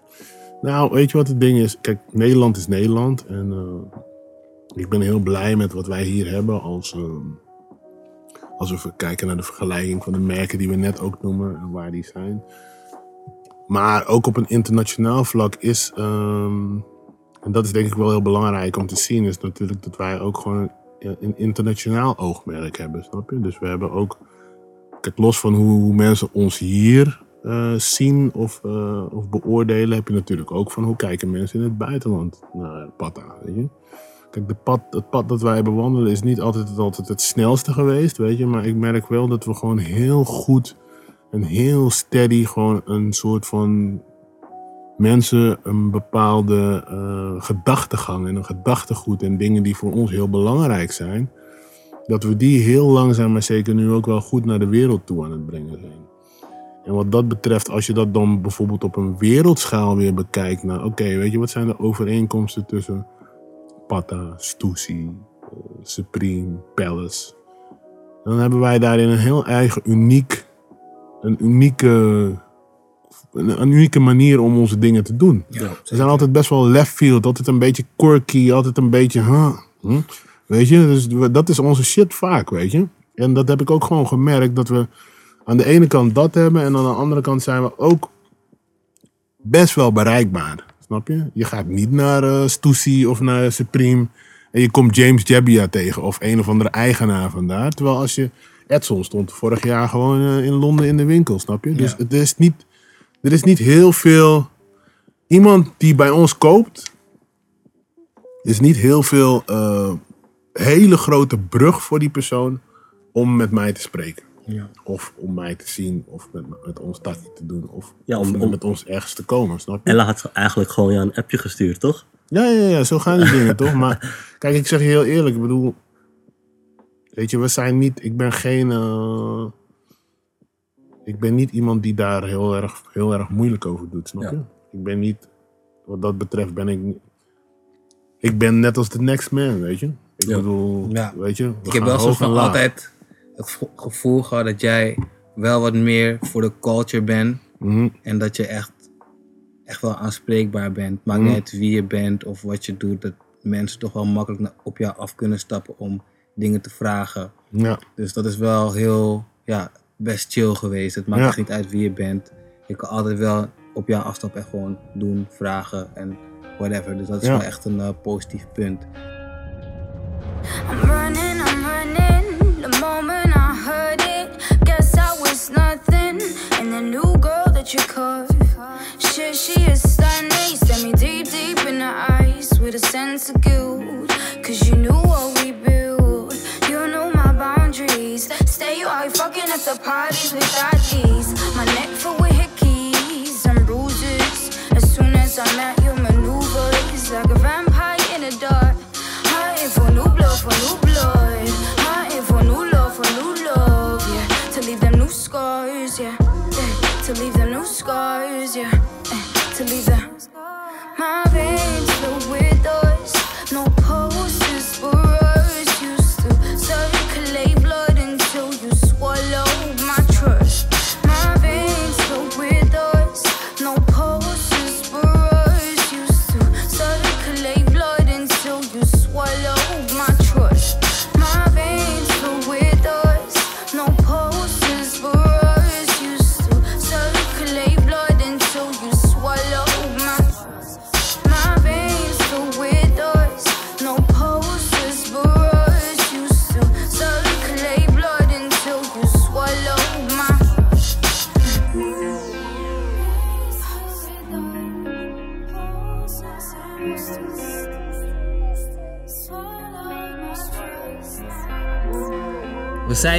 Speaker 10: Nou, weet je wat het ding is? Kijk, Nederland is Nederland. En eh, ik ben heel blij met wat wij hier hebben als, eh, als we kijken naar de vergelijking van de merken die we net ook noemen en waar die zijn. Maar ook op een internationaal vlak is, ehm, en dat is denk ik wel heel belangrijk om te zien, is natuurlijk dat wij ook gewoon een, internationaal oogmerk hebben, snap je? Dus we hebben ook, kijk, los van hoe, mensen ons hier eh, zien of, eh, of beoordelen, heb je natuurlijk ook van hoe kijken mensen in het buitenland naar Patta, weet je? Kijk, de pad, het pad dat wij bewandelen is niet altijd, altijd het snelste geweest, weet je. Maar ik merk wel dat we gewoon heel goed en heel steady gewoon een soort van mensen een bepaalde eh, gedachtegang en een gedachtegoed en dingen die voor ons heel belangrijk zijn, dat we die heel langzaam maar zeker nu ook wel goed naar de wereld toe aan het brengen zijn. En wat dat betreft, als je dat dan bijvoorbeeld op een wereldschaal weer bekijkt, nou oké, weet je, wat zijn de overeenkomsten tussen Patta, Stussy, eh, Supreme, Palace. Dan hebben wij daarin een heel eigen uniek, een unieke een, een unieke manier om onze dingen te doen.
Speaker 9: Ja,
Speaker 10: We zijn altijd best wel left field, altijd een beetje quirky, altijd een beetje, huh, hm? weet je, dus dat is onze shit vaak, weet je. En dat heb ik ook gewoon gemerkt, dat we aan de ene kant dat hebben en aan de andere kant zijn we ook best wel bereikbaar, snap je? Je gaat niet naar eh Stussy of naar Supreme en je komt James Jebbia tegen of een of andere eigenaar vandaar. Terwijl als je, Edson stond vorig jaar gewoon eh, in Londen in de winkel, snap je? Dus
Speaker 9: Ja.
Speaker 10: het is niet, er is niet heel veel iemand die bij ons koopt, is niet heel veel eh, hele grote brug voor die persoon om met mij te spreken.
Speaker 9: Ja.
Speaker 10: Of om mij te zien, of met, met ons takje te doen, of,
Speaker 11: Ja,
Speaker 10: of
Speaker 11: om- om-
Speaker 10: met ons ergens te komen, snap je?
Speaker 11: Ella had eigenlijk gewoon ja, een appje gestuurd, toch?
Speaker 10: Ja, ja, ja, zo gaan die dingen toch? Maar kijk, ik zeg je heel eerlijk, ik bedoel, weet je, we zijn niet, ik ben geen, eh, ik ben niet iemand die daar heel erg, heel erg moeilijk over doet, snap
Speaker 9: Ja.
Speaker 10: je? Ik ben niet, wat dat betreft ben ik ik ben net als de next man, weet je? Ik
Speaker 11: Ja.
Speaker 10: bedoel,
Speaker 9: Ja.
Speaker 10: weet je, we
Speaker 9: Ik heb
Speaker 10: gaan
Speaker 9: wel zo
Speaker 10: hoog en
Speaker 9: van
Speaker 10: laag.
Speaker 9: altijd het gevo- gevoel gehad dat jij wel wat meer voor de culture bent.
Speaker 10: Mhm.
Speaker 9: En dat je echt, echt wel aanspreekbaar bent. Maakt
Speaker 10: Mhm.
Speaker 9: niet uit wie je bent of wat je doet. Dat mensen toch wel makkelijk op jou af kunnen stappen om dingen te vragen.
Speaker 10: Ja,
Speaker 9: Dus dat is wel heel, ja, best chill geweest. Het maakt
Speaker 10: Ja.
Speaker 9: echt niet uit wie je bent. Je kan altijd wel op jou afstappen en gewoon doen, vragen en whatever. Dus dat is
Speaker 10: Ja.
Speaker 9: wel echt een eh, positief punt.
Speaker 12: I'm. The moment I heard it, guess I was nothing. And the new girl that you caught, shit, she is stunning. Stared me deep, deep in the eyes with a sense of guilt. Cause you knew what we built. You knew my boundaries. Stay you out fucking at the parties without ease. My neck full with hickeys and bruises. As soon as I met you, maneuvers like a vampire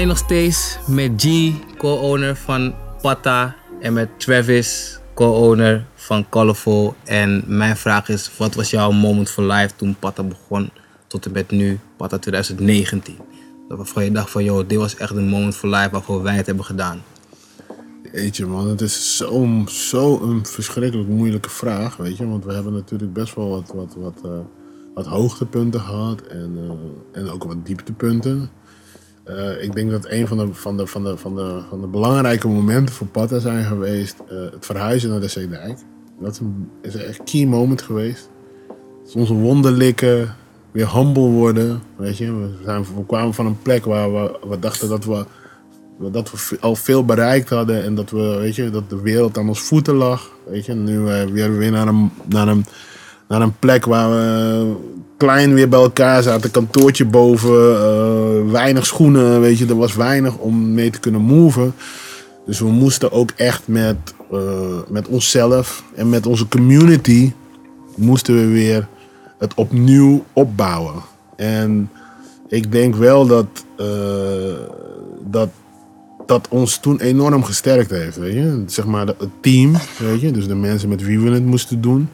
Speaker 9: nog steeds met G, co-owner van Pata. En met Travis, co-owner van Colorful. En mijn vraag is, wat was jouw moment for life toen Pata begon tot en met nu, Pata 2019? Dat waarvan je dacht van, joh, dit was echt een moment for life waarvoor wij het hebben gedaan.
Speaker 10: Jeetje man, het is zo'n zo een verschrikkelijk moeilijke vraag, weet je. Want we hebben natuurlijk best wel wat, wat, wat, eh, wat hoogtepunten gehad en, eh, en ook wat dieptepunten. Eh, ik denk dat een van de, van, de, van, de, van, de, van de belangrijke momenten voor Patta zijn geweest eh, het verhuizen naar de Zeedijk. Dat is een, is een key moment geweest. Onze wonden likken, weer humble worden, weet je. We, zijn, we kwamen van een plek waar we, dachten dat we dat we al veel bereikt hadden en dat we, weet je, dat de wereld aan ons voeten lag. Weet je, nu eh, weer, weer naar een, naar, een, naar een plek waar we klein weer bij elkaar zaten, kantoortje boven, eh, weinig schoenen, weet je, er was weinig om mee te kunnen moven. Dus we moesten ook echt met, eh, met onszelf en met onze community moesten we weer het opnieuw opbouwen. En ik denk wel dat, eh, dat dat ons toen enorm gesterkt heeft. Weet je? Zeg maar het team, weet je? dus de mensen met wie we het moesten doen.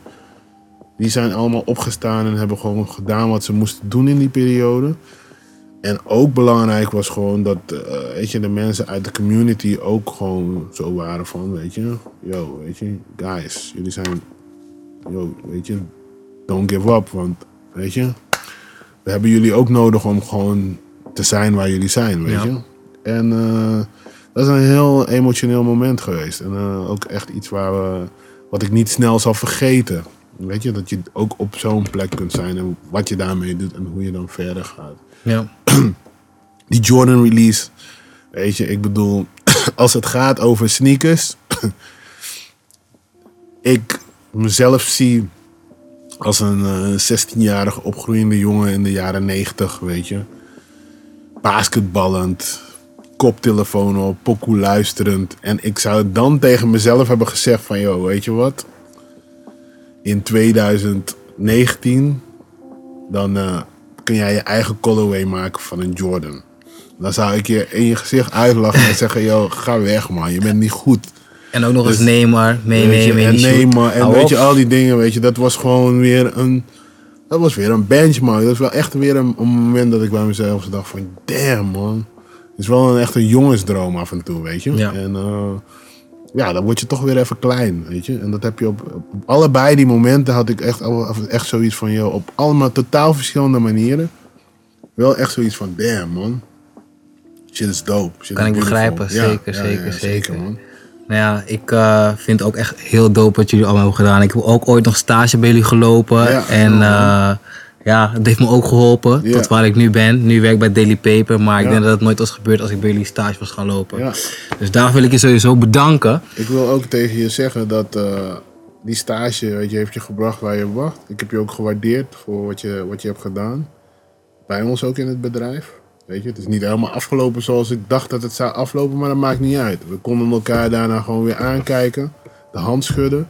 Speaker 10: Die zijn allemaal opgestaan en hebben gewoon gedaan wat ze moesten doen in die periode. En ook belangrijk was gewoon dat eh, weet je, de mensen uit de community ook gewoon zo waren van, weet je, yo, weet je, guys, jullie zijn, yo, weet je, don't give up, want, weet je, we hebben jullie ook nodig om gewoon te zijn waar jullie zijn, weet
Speaker 9: Ja.
Speaker 10: je. En eh, dat is een heel emotioneel moment geweest. En eh, ook echt iets waar we, wat ik niet snel zal vergeten. Weet je, dat je ook op zo'n plek kunt zijn en wat je daarmee doet en hoe je dan verder gaat.
Speaker 9: Ja.
Speaker 10: Die Jordan release, weet je, ik bedoel, als het gaat over sneakers, ik mezelf zie als een eh, 16-jarige opgroeiende jongen in de jaren 90, weet je. Basketballend, koptelefoon op, pokoe luisterend. En ik zou dan tegen mezelf hebben gezegd van, joh, weet je wat? In 2019, dan eh, kun jij je eigen colorway maken van een Jordan. Dan zou ik je in je gezicht uitlachen en zeggen, joh, ga weg man, je bent niet goed.
Speaker 9: En ook nog eens
Speaker 10: Dus-
Speaker 9: Neymar
Speaker 10: Weet je,
Speaker 9: meenemen in
Speaker 10: en. Neymar en
Speaker 9: Hou
Speaker 10: weet
Speaker 9: op.
Speaker 10: je, al die dingen, weet je, dat was gewoon weer een, dat was weer een benchmark. Dat is wel echt weer een, een moment dat ik bij mezelf dacht van, damn man. Het is wel een echt een jongensdroom af en toe, weet je.
Speaker 9: Ja.
Speaker 10: En eh, ja, dan word je toch weer even klein, weet je. En dat heb je op, op allebei die momenten had ik echt, echt zoiets van, joh, op allemaal totaal verschillende manieren. Wel echt zoiets van, damn man. Shit is dope. Shit
Speaker 9: Kan
Speaker 10: is
Speaker 9: ik begrijpen,
Speaker 10: Ja,
Speaker 9: zeker,
Speaker 10: ja,
Speaker 9: zeker,
Speaker 10: ja,
Speaker 9: zeker.
Speaker 10: man.
Speaker 9: Nou ja, ik eh, vind het ook echt heel dope wat jullie allemaal hebben gedaan. Ik heb ook ooit nog stage bij jullie gelopen. En
Speaker 10: ja,
Speaker 9: het heeft me ook geholpen tot waar ik nu ben. Nu werk ik bij Daily Paper, maar ik
Speaker 10: Ja.
Speaker 9: denk dat het nooit was gebeurd als ik bij jullie stage was gaan lopen.
Speaker 10: Ja.
Speaker 9: Dus daar wil ik je sowieso bedanken.
Speaker 10: Ik wil ook tegen je zeggen dat eh, die stage weet je, heeft je gebracht waar je wacht. Ik heb je ook gewaardeerd voor wat je, wat je hebt gedaan. Bij ons ook in het bedrijf. Weet je, het is niet helemaal afgelopen zoals ik dacht dat het zou aflopen, maar dat maakt niet uit. We konden elkaar daarna gewoon weer aankijken, de hand schudden.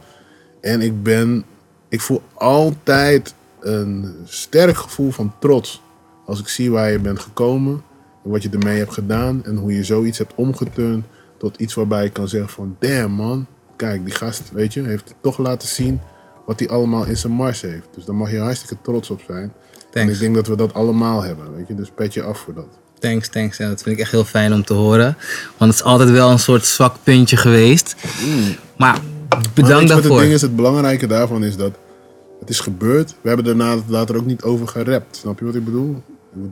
Speaker 10: En ik ben, ik voel altijd een sterk gevoel van trots. Als ik zie waar je bent gekomen en wat je ermee hebt gedaan en hoe je zoiets hebt omgeturnd tot iets waarbij ik kan zeggen van damn man, kijk die gast, weet je, heeft toch laten zien wat hij allemaal in zijn mars heeft. Dus daar mag je hartstikke trots op zijn. En ik denk dat we dat allemaal hebben, weet je, dus pet je af voor dat.
Speaker 9: Thanks, thanks. Ja, dat vind ik echt heel fijn om te horen. Want het is altijd wel een soort zwak puntje geweest. Maar
Speaker 10: Maar
Speaker 9: bedankt
Speaker 10: wat
Speaker 9: daarvoor.
Speaker 10: Het ding is, het belangrijke daarvan is dat het is gebeurd. We hebben daarna later ook niet over gerapt. Snap je wat ik bedoel?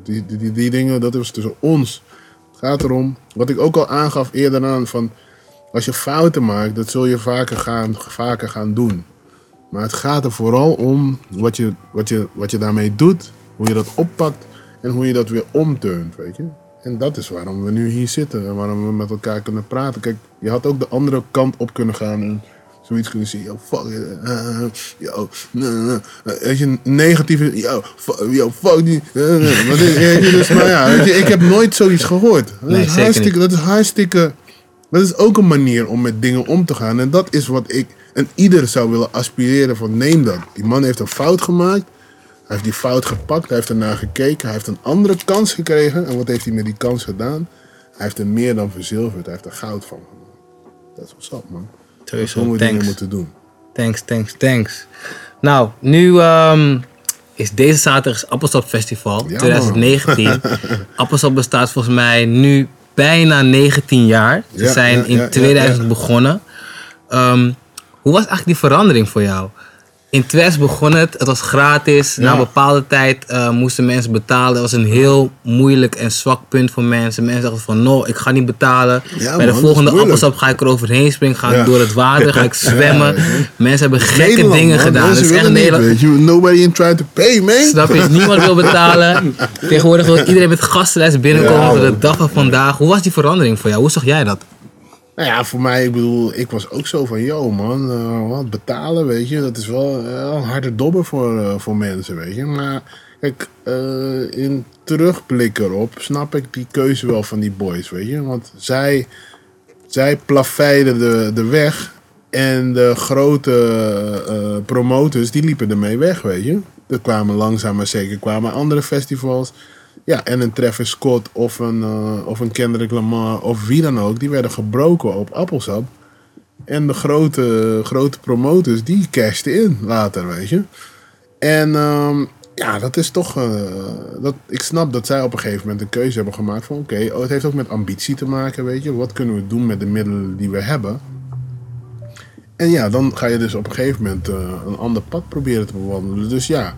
Speaker 10: Die, die, die, dingen, dat was tussen ons. Het gaat erom, wat ik ook al aangaf eerder aan, van als je fouten maakt, dat zul je vaker gaan, vaker gaan doen. Maar het gaat er vooral om wat je, wat, je, wat je daarmee doet, hoe je dat oppakt en hoe je dat weer omturnt, weet je. En dat is waarom we nu hier zitten en waarom we met elkaar kunnen praten. Kijk, je had ook de andere kant op kunnen gaan en zoiets kunnen zien. Yo, fuck, it, eh, yo, nee. Weet je, een negatieve, yo, fuck, yo, fuck die. eh, eh. Maar dit- weet je, dus, maar ja, weet je, ik heb nooit zoiets gehoord. Dat,
Speaker 9: Nee,
Speaker 10: is hartstikke, dat is hartstikke, dat is ook een manier om met dingen om te gaan. En dat is wat ik, en ieder zou willen aspireren van neem dat. Die man heeft een fout gemaakt. Hij heeft die fout gepakt, hij heeft ernaar gekeken, hij heeft een andere kans gekregen. En wat heeft hij met die kans gedaan? Hij heeft er meer dan verzilverd, hij heeft er goud van gemaakt. Dat is what's up, man.
Speaker 9: Sowieso,
Speaker 10: Zo moet je dingen
Speaker 9: thanks.
Speaker 10: moeten doen.
Speaker 9: Thanks, thanks, thanks. Nou, nu ehm, is deze zaterdag is Appelsap Festival
Speaker 10: Ja,
Speaker 9: 2019. Appelsap bestaat volgens mij nu bijna 19 jaar. Ze
Speaker 10: Ja,
Speaker 9: zijn
Speaker 10: ja,
Speaker 9: in
Speaker 10: ja, ja,
Speaker 9: 2000
Speaker 10: ja.
Speaker 9: begonnen. Ehm, hoe was eigenlijk die verandering voor jou? In 2000 begon het, het was gratis. Na een bepaalde tijd eh, moesten mensen betalen. Dat was een heel moeilijk en zwak punt voor mensen. Mensen dachten van, no, ik ga niet betalen.
Speaker 10: Ja,
Speaker 9: Bij
Speaker 10: man,
Speaker 9: de
Speaker 10: dat
Speaker 9: volgende appelsap ga ik er overheen springen. Ga ik door het water, ga ik zwemmen. Mensen hebben gekke
Speaker 10: Nederland,
Speaker 9: dingen
Speaker 10: man.
Speaker 9: gedaan.
Speaker 10: Mensen
Speaker 9: Het is echt Nederland.
Speaker 10: je. Nobody in trying to pay, man.
Speaker 9: Snap je? Niemand wil betalen. Tegenwoordig wil iedereen met gastenlijst binnenkomen voor de dag van vandaag. Hoe was die verandering voor jou? Hoe zag jij dat?
Speaker 10: Nou ja, voor mij, ik bedoel, ik was ook zo van, yo man, eh, wat betalen, weet je, dat is wel eh, een harde dobber voor, eh, voor mensen, weet je. Maar kijk, in terugblik erop snap ik die keuze wel van die boys, weet je. Want zij, zij plaveiden de, de weg en de grote promotors, die liepen ermee weg, weet je. Er kwamen langzaam maar zeker kwamen andere festivals. Ja, en een Travis Scott of een, eh, of een Kendrick Lamar of wie dan ook, die werden gebroken op appelsap. En de grote, grote promotors, die cashten in later, weet je. En ehm, ja, dat is toch... eh, dat, ik snap dat zij op een gegeven moment een keuze hebben gemaakt van... Oké, oh, het heeft ook met ambitie te maken, weet je. Wat kunnen we doen met de middelen die we hebben? En ja, dan ga je dus op een gegeven moment eh, een ander pad proberen te bewandelen. Dus ja,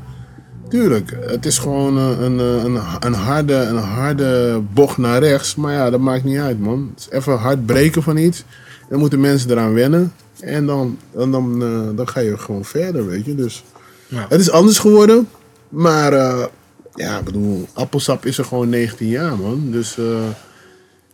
Speaker 10: Tuurlijk, het is gewoon eh, een, een, een, een, harde, een harde bocht naar rechts. Maar ja, dat maakt niet uit, man. Het is even hard breken van iets. Dan moeten mensen eraan wennen. En dan, dan, dan, eh, dan ga je gewoon verder, weet je. Dus
Speaker 9: Ja.
Speaker 10: het is anders geworden. Maar eh, ja, ik bedoel, appelsap is er gewoon 19 jaar, man. Dus eh,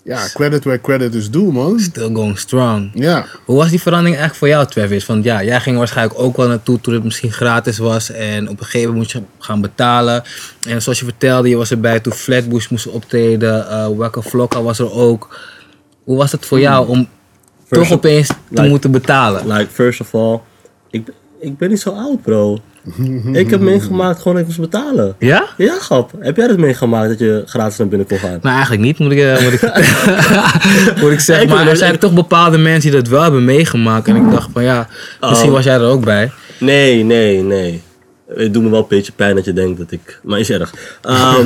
Speaker 10: ja, credit where credit is due, man.
Speaker 9: Still going strong.
Speaker 10: Ja.
Speaker 9: Hoe was die verandering eigenlijk voor jou, Travis? Want ja, jij ging waarschijnlijk ook wel naartoe toen het misschien gratis was. En op een gegeven moment moet je gaan betalen. En zoals je vertelde, je was erbij toen Flatbush moest optreden. eh Waka Flocka was er ook. Hoe was het voor jou om toch opeens te
Speaker 11: like-
Speaker 9: moeten betalen?
Speaker 11: Like, first of all, ik, ik ben niet zo oud, bro. ik heb meegemaakt gewoon dat ik moest betalen.
Speaker 9: Ja?
Speaker 11: Ja, grap. Heb jij dat meegemaakt dat je gratis naar binnen kon gaan?
Speaker 9: Nou, eigenlijk niet, moet ik, eh, moet ik, moet ik zeggen. Maar er zijn toch bepaalde mensen die dat wel hebben meegemaakt. En ik dacht van ja, misschien
Speaker 11: Oh.
Speaker 9: was jij er ook bij.
Speaker 11: Nee, nee, nee. Het doet me wel een beetje pijn dat je denkt dat ik... Maar is erg. Ehm,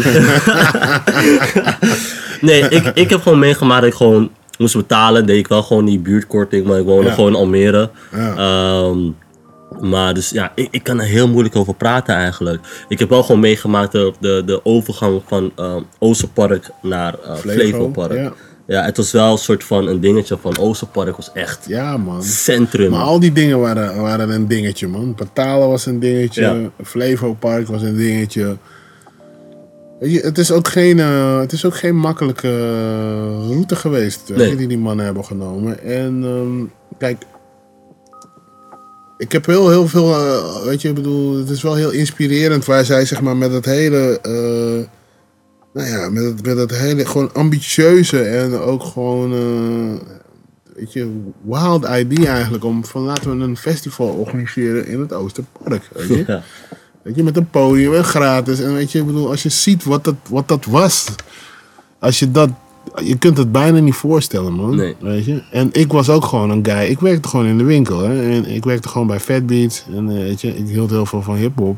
Speaker 11: nee, ik, ik heb gewoon meegemaakt dat ik gewoon moest betalen. Deed ik wel gewoon die buurtkorting, maar ik woonde
Speaker 10: Ja.
Speaker 11: gewoon in Almere.
Speaker 10: Ja.
Speaker 11: Ehm, maar dus ja, ik, ik kan er heel moeilijk over praten eigenlijk. Ik heb wel gewoon meegemaakt de, de, de overgang van ehm Oosterpark naar eh
Speaker 10: Flevo,
Speaker 11: Flevopark.
Speaker 10: ja.
Speaker 11: Ja. het was wel een soort van een dingetje van Oosterpark was echt
Speaker 10: Ja, man.
Speaker 11: centrum.
Speaker 10: Maar al die dingen waren, waren een dingetje, man. Betalen was een dingetje.
Speaker 11: Ja.
Speaker 10: Flevo Park was een dingetje. Weet je, het is ook geen, eh, het is ook geen makkelijke eh, route geweest
Speaker 11: Nee.
Speaker 10: die die mannen hebben genomen. En ehm, kijk, ik heb heel, heel veel, eh, weet je, ik bedoel, het is wel heel inspirerend waar zij zeg maar met het hele, eh, nou ja, met het, met het hele gewoon ambitieuze en ook gewoon, eh, weet je, wild idea eigenlijk om van laten we een festival organiseren in het Oosterpark, weet je.
Speaker 11: Ja.
Speaker 10: Weet je, met een podium en gratis. En weet je, ik bedoel, als je ziet wat dat, wat dat was. Als je dat. Je kunt het bijna niet voorstellen, man.
Speaker 11: Nee.
Speaker 10: Weet je? En ik was ook gewoon een guy. Ik werkte gewoon in de winkel. Hè? En ik werkte gewoon bij Fat Beats. En eh, weet je, ik hield heel veel van hip-hop.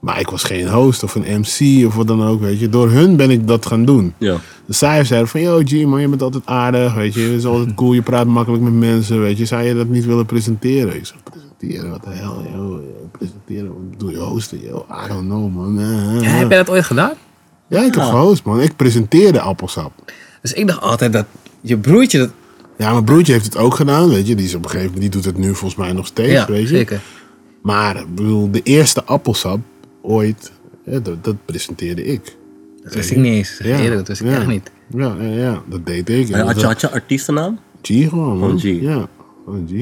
Speaker 10: Maar ik was geen host of een MC of wat dan ook, weet je. Door hun ben ik dat gaan doen.
Speaker 11: Ja.
Speaker 10: Dus zij zeiden van, yo G man, je bent altijd aardig, weet je. Je is altijd cool, je praat makkelijk met mensen, weet je. Zou je dat niet willen presenteren? Ik zei, presenteren? Wat de hel, yo. Presenteren? Wat doe je hosten? Yo, I don't know, man.
Speaker 9: Ja, heb jij dat ooit gedaan?
Speaker 10: Ja, ik heb gehost, man. Ik presenteerde appelsap.
Speaker 9: Dus ik dacht altijd dat je broertje dat...
Speaker 10: Ja, mijn broertje heeft het ook gedaan, weet je. Die is op een gegeven moment, die doet het nu volgens mij nog steeds,
Speaker 9: Ja,
Speaker 10: weet je.
Speaker 9: zeker.
Speaker 10: Maar, ik bedoel, de eerste appelsap ooit, ja, dat, dat presenteerde ik.
Speaker 9: Dat wist ik niet eens.
Speaker 10: Ja.
Speaker 9: Eerlijk, dat wist ik
Speaker 10: Ja.
Speaker 9: echt niet.
Speaker 10: Ja, ja, ja, dat deed ik. En
Speaker 11: Had je, had je artiestennaam?
Speaker 10: G gewoon, man.
Speaker 11: G.
Speaker 10: Ja, G.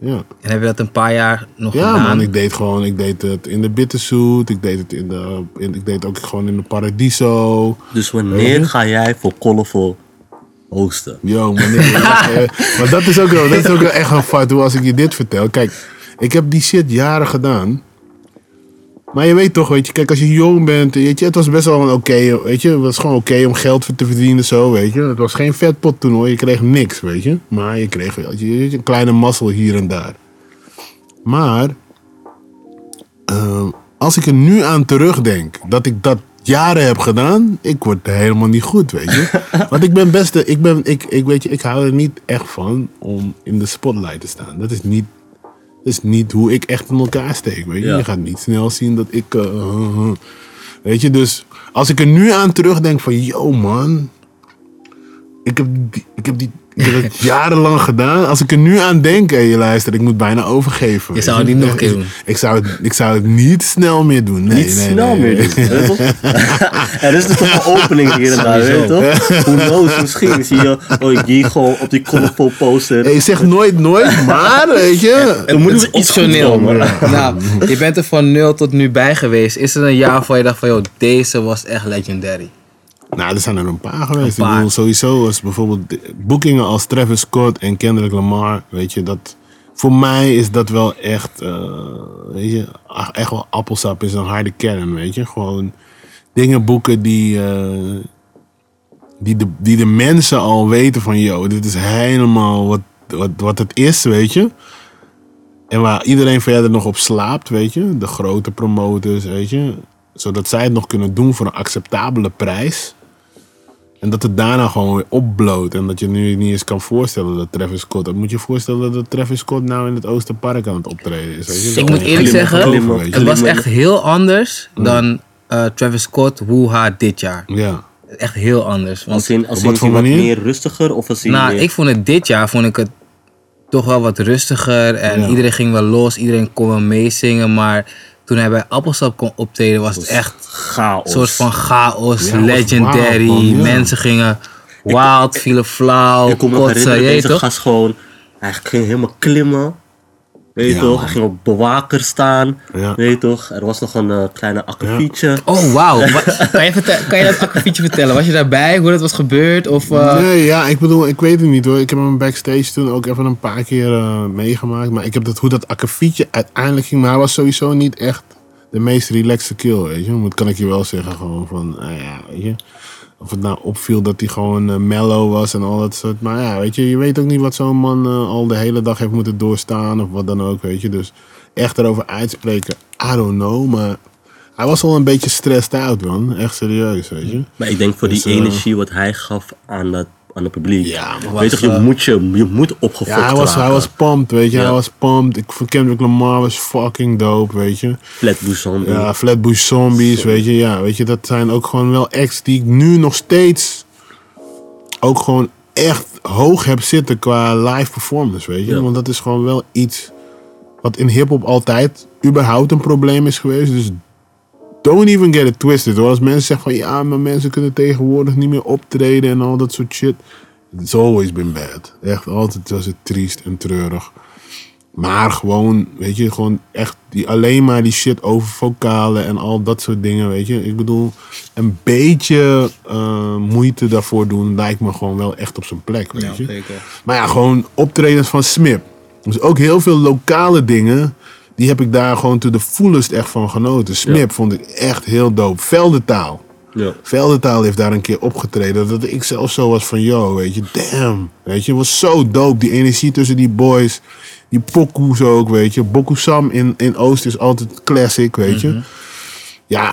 Speaker 10: Ja.
Speaker 9: En heb je dat een paar jaar nog
Speaker 10: Ja,
Speaker 9: gedaan?
Speaker 10: man, ik deed gewoon, ik deed het in de Bitterzoet, ik deed het in de, in, ik deed het ook gewoon in de Paradiso.
Speaker 11: Dus wanneer ga jij voor Colorful hosten?
Speaker 10: Yo, man, ik- eh, maar dat is ook wel, dat is ook wel echt een fout hoe als ik je dit vertel. Kijk, ik heb die shit jaren gedaan. Maar je weet toch, weet je, kijk, als je jong bent, weet je, het was best wel een oké, weet je, het was gewoon oké om geld te verdienen, zo, weet je. Het was geen vetpot toen hoor, je kreeg niks, weet je. Maar je kreeg weet je, een kleine mazzel hier en daar. Maar, ehm, als ik er nu aan terugdenk, dat ik dat jaren heb gedaan, ik word helemaal niet goed, weet je. Want ik ben best, ik ben, ik, ik weet je, ik hou er niet echt van om in de spotlight te staan. Dat is niet, is niet hoe ik echt in elkaar steek, weet je.
Speaker 11: Ja.
Speaker 10: Je gaat niet snel zien dat ik, eh, weet je, dus als ik er nu aan terugdenk van, yo man, ik heb, die, ik heb die, ik heb het jarenlang gedaan. Als ik er nu aan denk, hé, luister, ik moet bijna overgeven.
Speaker 9: Je zou het niet nog een keer
Speaker 10: Ik-
Speaker 9: doen.
Speaker 10: Ik zou het, ik zou het niet snel meer doen. Nee,
Speaker 11: Niet
Speaker 10: nee,
Speaker 11: snel
Speaker 10: nee,
Speaker 11: meer doen. weet je toch? er is toch een opening hier en daar, weet je toch? Who knows, misschien zie je oh, die gewoon op die Colorful poster.
Speaker 10: Hey, zeg nooit nooit, maar weet je.
Speaker 11: Er moet
Speaker 9: Het
Speaker 11: nog
Speaker 9: is
Speaker 11: iets
Speaker 9: optioneel. Nou, je bent er van nul tot nu bij geweest. Is er een jaar waarvan je dacht van, joh, deze was echt legendary?
Speaker 10: Nou, er zijn er een paar geweest.
Speaker 9: Een paar.
Speaker 10: Ik bedoel, sowieso was bijvoorbeeld boekingen als Travis Scott en Kendrick Lamar. Weet je, dat, voor mij is dat wel echt, eh, weet je, echt wel appelsap is een harde kern, weet je. Gewoon dingen boeken die, eh, die, de, die de mensen al weten van, yo, dit is helemaal wat, wat, wat het is, weet je. En waar iedereen verder nog op slaapt, weet je. De grote promotors, weet je. Zodat zij het nog kunnen doen voor een acceptabele prijs. En dat het daarna gewoon weer opbloot. En dat je nu niet eens kan voorstellen dat Travis Scott... Dan moet je je voorstellen dat Travis Scott nou in het Oosterpark aan het optreden is. weet je?
Speaker 9: Ik
Speaker 10: Dat
Speaker 9: moet eerlijk zeggen, het was echt heel anders dan eh, Travis Scott, Woeha dit jaar.
Speaker 10: Ja.
Speaker 9: Echt heel anders. Want,
Speaker 11: Als in, als in
Speaker 10: wat voor
Speaker 11: wat
Speaker 10: manier?
Speaker 11: meer rustiger of als in
Speaker 9: nou,
Speaker 11: meer-
Speaker 9: ik vond het dit jaar vond ik het toch wel wat rustiger. En
Speaker 10: Ja.
Speaker 9: iedereen ging wel los, iedereen kon wel meezingen. Maar toen hij bij Appelsap kon optreden, was het echt
Speaker 11: chaos.
Speaker 9: een soort van chaos,
Speaker 10: Ja,
Speaker 9: legendary.
Speaker 10: wild, man, ja.
Speaker 9: Mensen gingen wild, vielen flauw,
Speaker 11: Ik kon
Speaker 9: weet
Speaker 11: deze gast gewoon, hij ging helemaal klimmen. Weet je
Speaker 10: Ja,
Speaker 11: toch? Hij ging op bewaker staan.
Speaker 10: Ja.
Speaker 11: Weet je toch? Er was nog een eh, kleine akkefietje.
Speaker 9: Oh, wauw. Wa- kan, je vertel- kan je dat akkefietje vertellen? Was je daarbij? Hoe dat was gebeurd? Of, eh,
Speaker 10: Nee, ja, ik bedoel, ik weet het niet hoor. Ik heb hem backstage toen ook even een paar keer eh, meegemaakt. Maar ik heb dat, hoe dat akkefietje uiteindelijk ging. Maar hij was sowieso niet echt de meest relaxed kill, weet je. Dat kan ik je wel zeggen, gewoon van, nou ja, weet je. Of het nou opviel dat hij gewoon eh, mellow was en al dat soort. Maar ja, weet je, je weet ook niet wat zo'n man eh, al de hele dag heeft moeten doorstaan of wat dan ook, weet je. Dus echt erover uitspreken, I don't know. Maar hij was al een beetje stressed out, man. Echt serieus, weet je.
Speaker 11: Maar ik denk voor die
Speaker 10: Dus, eh,
Speaker 11: energie wat hij gaf aan, dat, aan het publiek.
Speaker 10: Ja, man.
Speaker 11: weet je je, moet je, je moet opgefokt
Speaker 10: Ja, hij was, hij was pumped, weet je.
Speaker 11: Ja.
Speaker 10: Hij was pumped. Ik vond Kendrick Lamar was fucking dope, weet je.
Speaker 11: Flatbush Zombie.
Speaker 10: Ja, Flatbush Zombies, weet je. Ja, weet je, dat zijn ook gewoon wel acts die ik nu nog steeds ook gewoon echt hoog heb zitten qua live performance, weet je.
Speaker 11: Ja.
Speaker 10: Want dat is gewoon wel iets wat in hip-hop altijd überhaupt een probleem is geweest. Dus don't even get it twisted hoor. Als mensen zeggen van ja, maar mensen kunnen tegenwoordig niet meer optreden en al dat soort shit. It's always been bad. Echt altijd was het triest en treurig. Maar gewoon, weet je, gewoon echt die, alleen maar die shit over vocalen en al dat soort dingen, weet je. Ik bedoel, een beetje eh, moeite daarvoor doen lijkt me gewoon wel echt op zijn plek, weet je. Maar ja, gewoon optredens van Smip. Dus ook heel veel lokale dingen, die heb ik daar gewoon to the fullest echt van genoten. Smip vond ik echt heel dope. Veldentaal.
Speaker 11: Ja.
Speaker 10: Veldentaal heeft daar een keer opgetreden. Dat ik zelf zo was van, yo, weet je, damn. Weet je, was zo dope. Die energie tussen die boys. Die pokoes ook, weet je. Bokusam in, in Oost is altijd classic, weet je. Ja,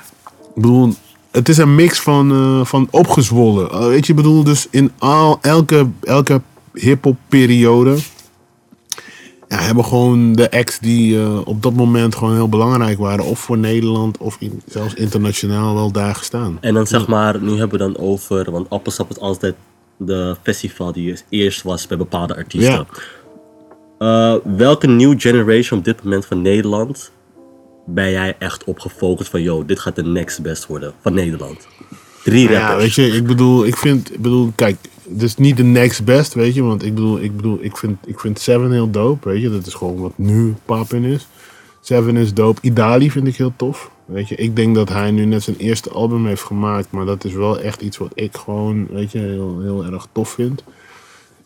Speaker 10: ik bedoel, het is een mix van, eh, van opgezwollen. Eh, weet je, ik bedoel, dus in al, elke, elke hip-hop periode. Ja, hebben gewoon de acts die eh, op dat moment gewoon heel belangrijk waren. Of voor Nederland, of in- zelfs internationaal wel daar gestaan.
Speaker 11: En dan zeg maar, nu hebben we dan over, want Appelsap is altijd de festival die eerst was bij bepaalde artiesten. Eh, welke new generation op dit moment van Nederland ben jij echt op gefocust van, yo, dit gaat de next best worden van Nederland? Drie
Speaker 10: Ja,
Speaker 11: rappers.
Speaker 10: weet je, ik bedoel, ik vind, ik bedoel, kijk, is niet de next best, weet je, want ik bedoel, ik bedoel, ik vind, ik vind Seven heel dope, weet je, dat is gewoon wat nu poppin is. Seven is dope. Idali vind ik heel tof, weet je. Ik denk dat hij nu net zijn eerste album heeft gemaakt, maar dat is wel echt iets wat ik gewoon, weet je, heel, heel erg tof vind.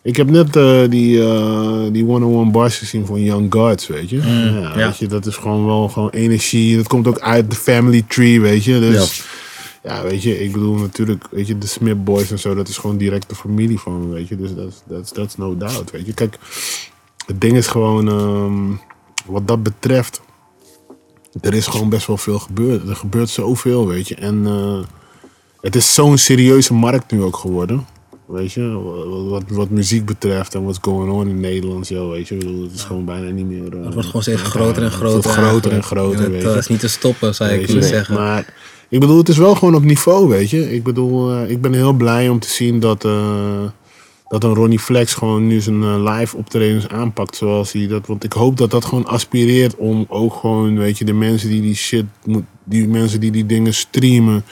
Speaker 10: Ik heb net eh, die, eh die 101 bars gezien van Young Gods, weet je. ja,
Speaker 9: ja.
Speaker 10: Weet je, dat is gewoon wel gewoon energie. Dat komt ook uit de family tree, weet je. Dus ja, weet je, ik bedoel natuurlijk, weet je, de Smith Boys en zo, dat is gewoon direct de familie van, me, weet je. Dus dat is that's, no doubt, weet je. Kijk, het ding is gewoon, ehm, wat dat betreft, er is gewoon best wel veel gebeurd. Er gebeurt zoveel, weet je. En eh, het is zo'n serieuze markt nu ook geworden. Weet je, wat, wat, wat muziek betreft en what's going on in Nederland, zo, weet je. Ik bedoel, het is gewoon bijna niet meer... eh,
Speaker 9: Het wordt gewoon steeds groter en
Speaker 10: het wordt
Speaker 9: groter.
Speaker 10: groter en groter,
Speaker 9: En
Speaker 10: weet
Speaker 9: het
Speaker 10: je.
Speaker 9: eh, is niet te stoppen, zou ik
Speaker 10: je,
Speaker 9: kunnen zeggen.
Speaker 10: Maar ik bedoel, het is wel gewoon op niveau, weet je. Ik bedoel, eh, ik ben heel blij om te zien dat, eh, dat een Ronnie Flex gewoon nu zijn eh, live optredens aanpakt zoals hij dat. Want ik hoop dat dat gewoon aspireert om ook gewoon, weet je, de mensen die die shit, die mensen die die dingen streamen.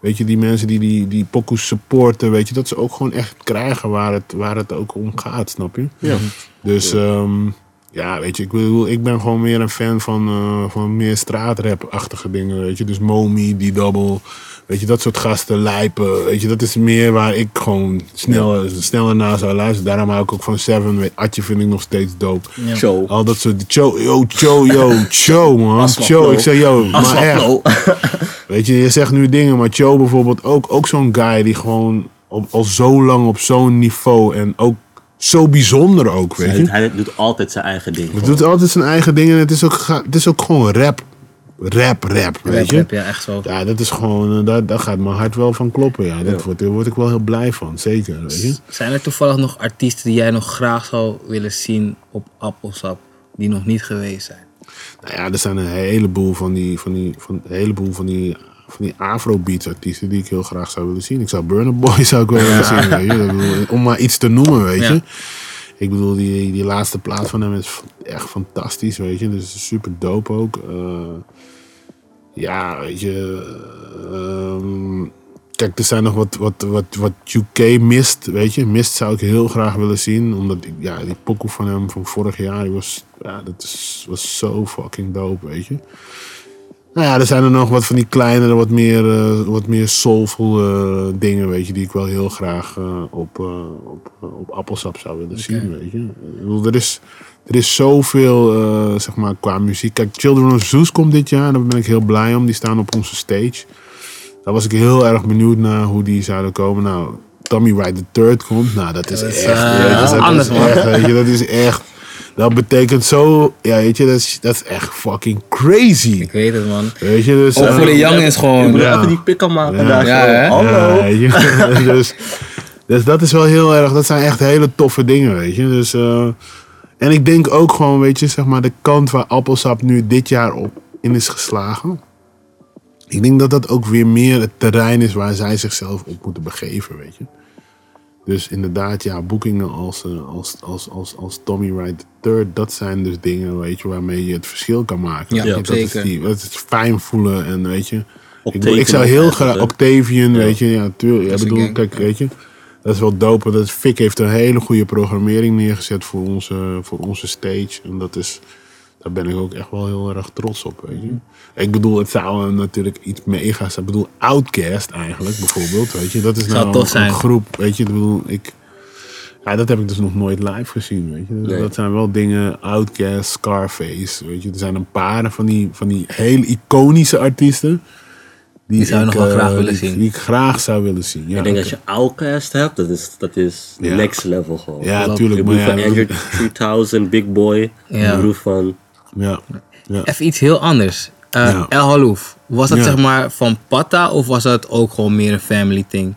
Speaker 10: Weet je, die mensen die die, die pokoes supporten, weet je, dat ze ook gewoon echt krijgen waar het, waar het ook om gaat, snap je?
Speaker 11: Ja.
Speaker 10: Dus ehm, ja, weet je, ik bedoel, ik ben gewoon meer een fan van, eh, van meer straatrap-achtige dingen, weet je. Dus Momi, die double, weet je, dat soort gasten, lijpen, weet je. Dat is meer waar ik gewoon sneller, sneller naar zou luisteren. Daarom hou ik ook van Seven, weet Atje vind ik nog steeds dope.
Speaker 9: Ja.
Speaker 11: Show.
Speaker 10: Al dat soort, Cho, yo, Cho, yo, Cho, man.
Speaker 11: Flow.
Speaker 10: ik zeg, yo, maar echt.
Speaker 11: Flow.
Speaker 10: Weet je, je zegt nu dingen, maar Cho bijvoorbeeld ook, ook zo'n guy die gewoon op, al zo lang op zo'n niveau en ook zo bijzonder ook, weet je.
Speaker 11: Hij, hij doet altijd zijn eigen ding.
Speaker 10: Het doet altijd zijn eigen dingen en het is ook, het is ook gewoon rap. rap, rap, weet
Speaker 9: Rap,
Speaker 10: je.
Speaker 9: rap, ja, echt zo.
Speaker 10: Ja, dat is gewoon, eh, daar, daar gaat mijn hart wel van kloppen. Ja, dat Wordt, daar word ik wel heel blij van, zeker. Weet je.
Speaker 9: Zijn er toevallig nog artiesten die jij nog graag zou willen zien op Appelsap, die nog niet geweest zijn?
Speaker 10: Nou ja, er zijn een heleboel van die, van die, van, een heleboel van die, van die Afrobeats artiesten die ik heel graag zou willen zien. Ik zou Burner Boy zou ik wel willen zien, weet je. Ik bedoel, Om maar iets te noemen, weet je. Ik bedoel, die, die laatste plaat van hem is echt fantastisch, weet je. Dus super dope ook. Eh, ja, weet je. ehm, kijk, er zijn nog wat, wat, wat, wat UK mist, weet je. Mist zou ik heel graag willen zien. Omdat, ik, ja, die pokoe van hem van vorig jaar, die was, ja, dat is, was zo fucking dope, weet je. Nou ja, er zijn er nog wat van die kleinere, wat meer, eh, wat meer soulful eh, dingen, weet je, die ik wel heel graag eh, op, op, op appelsap zou willen zien, weet je. Bedoel, er is, er is zoveel, zeg maar, qua muziek. Kijk, Children of Zeus komt dit jaar, daar ben ik heel blij om. Die staan op onze stage. Daar was ik heel erg benieuwd naar hoe die zouden komen. Nou, Tommy Wright the Third komt. Nou, dat is
Speaker 9: Dat
Speaker 10: echt,
Speaker 9: is,
Speaker 10: weet je, dat is
Speaker 9: anders, man.
Speaker 10: echt, weet je, dat is echt... Dat betekent zo, ja, weet je, dat is, dat is echt fucking crazy.
Speaker 9: Ik weet het, man.
Speaker 10: Weet je, dus...
Speaker 9: Ook voor de young is
Speaker 11: Ik
Speaker 9: gewoon.
Speaker 11: moet
Speaker 10: Ja.
Speaker 11: even die pik kan maken
Speaker 10: Ja.
Speaker 11: daar.
Speaker 9: Ja, hè?
Speaker 11: Hallo.
Speaker 10: ja, dus, dus dat is wel heel erg, dat zijn echt hele toffe dingen, weet je. Dus, eh, en ik denk ook gewoon, weet je, zeg maar, de kant waar Appelsap nu dit jaar op in is geslagen. Ik denk dat dat ook weer meer het terrein is waar zij zichzelf op moeten begeven, weet je. Dus inderdaad, ja, boekingen als, eh, als, als, als, als Tommy Wright III, dat zijn dus dingen, weet je, waarmee je het verschil kan maken.
Speaker 9: Ja,
Speaker 10: dat
Speaker 9: zeker.
Speaker 10: Is die, dat is fijn voelen en weet je. Ik, ik zou heel graag? Octavian, weet je, ja, tuurlijk. Ja, bedoel, kijk, weet je, dat is wel dope. Dat Fik heeft een hele goede programmering neergezet voor onze, voor onze stage. En dat is, daar ben ik ook echt wel heel erg trots op, weet je. Ik bedoel, het zou natuurlijk iets mega's zijn. Ik bedoel, Outcast eigenlijk, bijvoorbeeld, weet je. Dat is
Speaker 9: Zou
Speaker 10: nou een
Speaker 9: zijn.
Speaker 10: groep, weet je. Ik bedoel, ik... Ja, dat heb ik dus nog nooit live gezien, weet je.
Speaker 11: Nee.
Speaker 10: Dat zijn wel dingen, Outcast, Scarface, weet je. Er zijn een paar van die, van die hele iconische artiesten.
Speaker 9: Die zou je
Speaker 10: ik,
Speaker 9: nog wel
Speaker 10: eh,
Speaker 9: graag willen
Speaker 10: die-
Speaker 9: zien.
Speaker 10: Die ik graag zou willen zien, ja.
Speaker 11: Ik denk als je Outcast hebt, dat is, dat is
Speaker 10: Ja.
Speaker 11: next level gewoon.
Speaker 10: Ja, natuurlijk. Ja,
Speaker 11: van Andrew 3000, Big Boy.
Speaker 9: Ja.
Speaker 11: Van...
Speaker 10: ja, ja.
Speaker 9: Even iets heel anders.
Speaker 10: Ja.
Speaker 9: El Halouf, was dat
Speaker 10: Ja.
Speaker 9: zeg maar van Patta of was dat ook gewoon meer een family thing?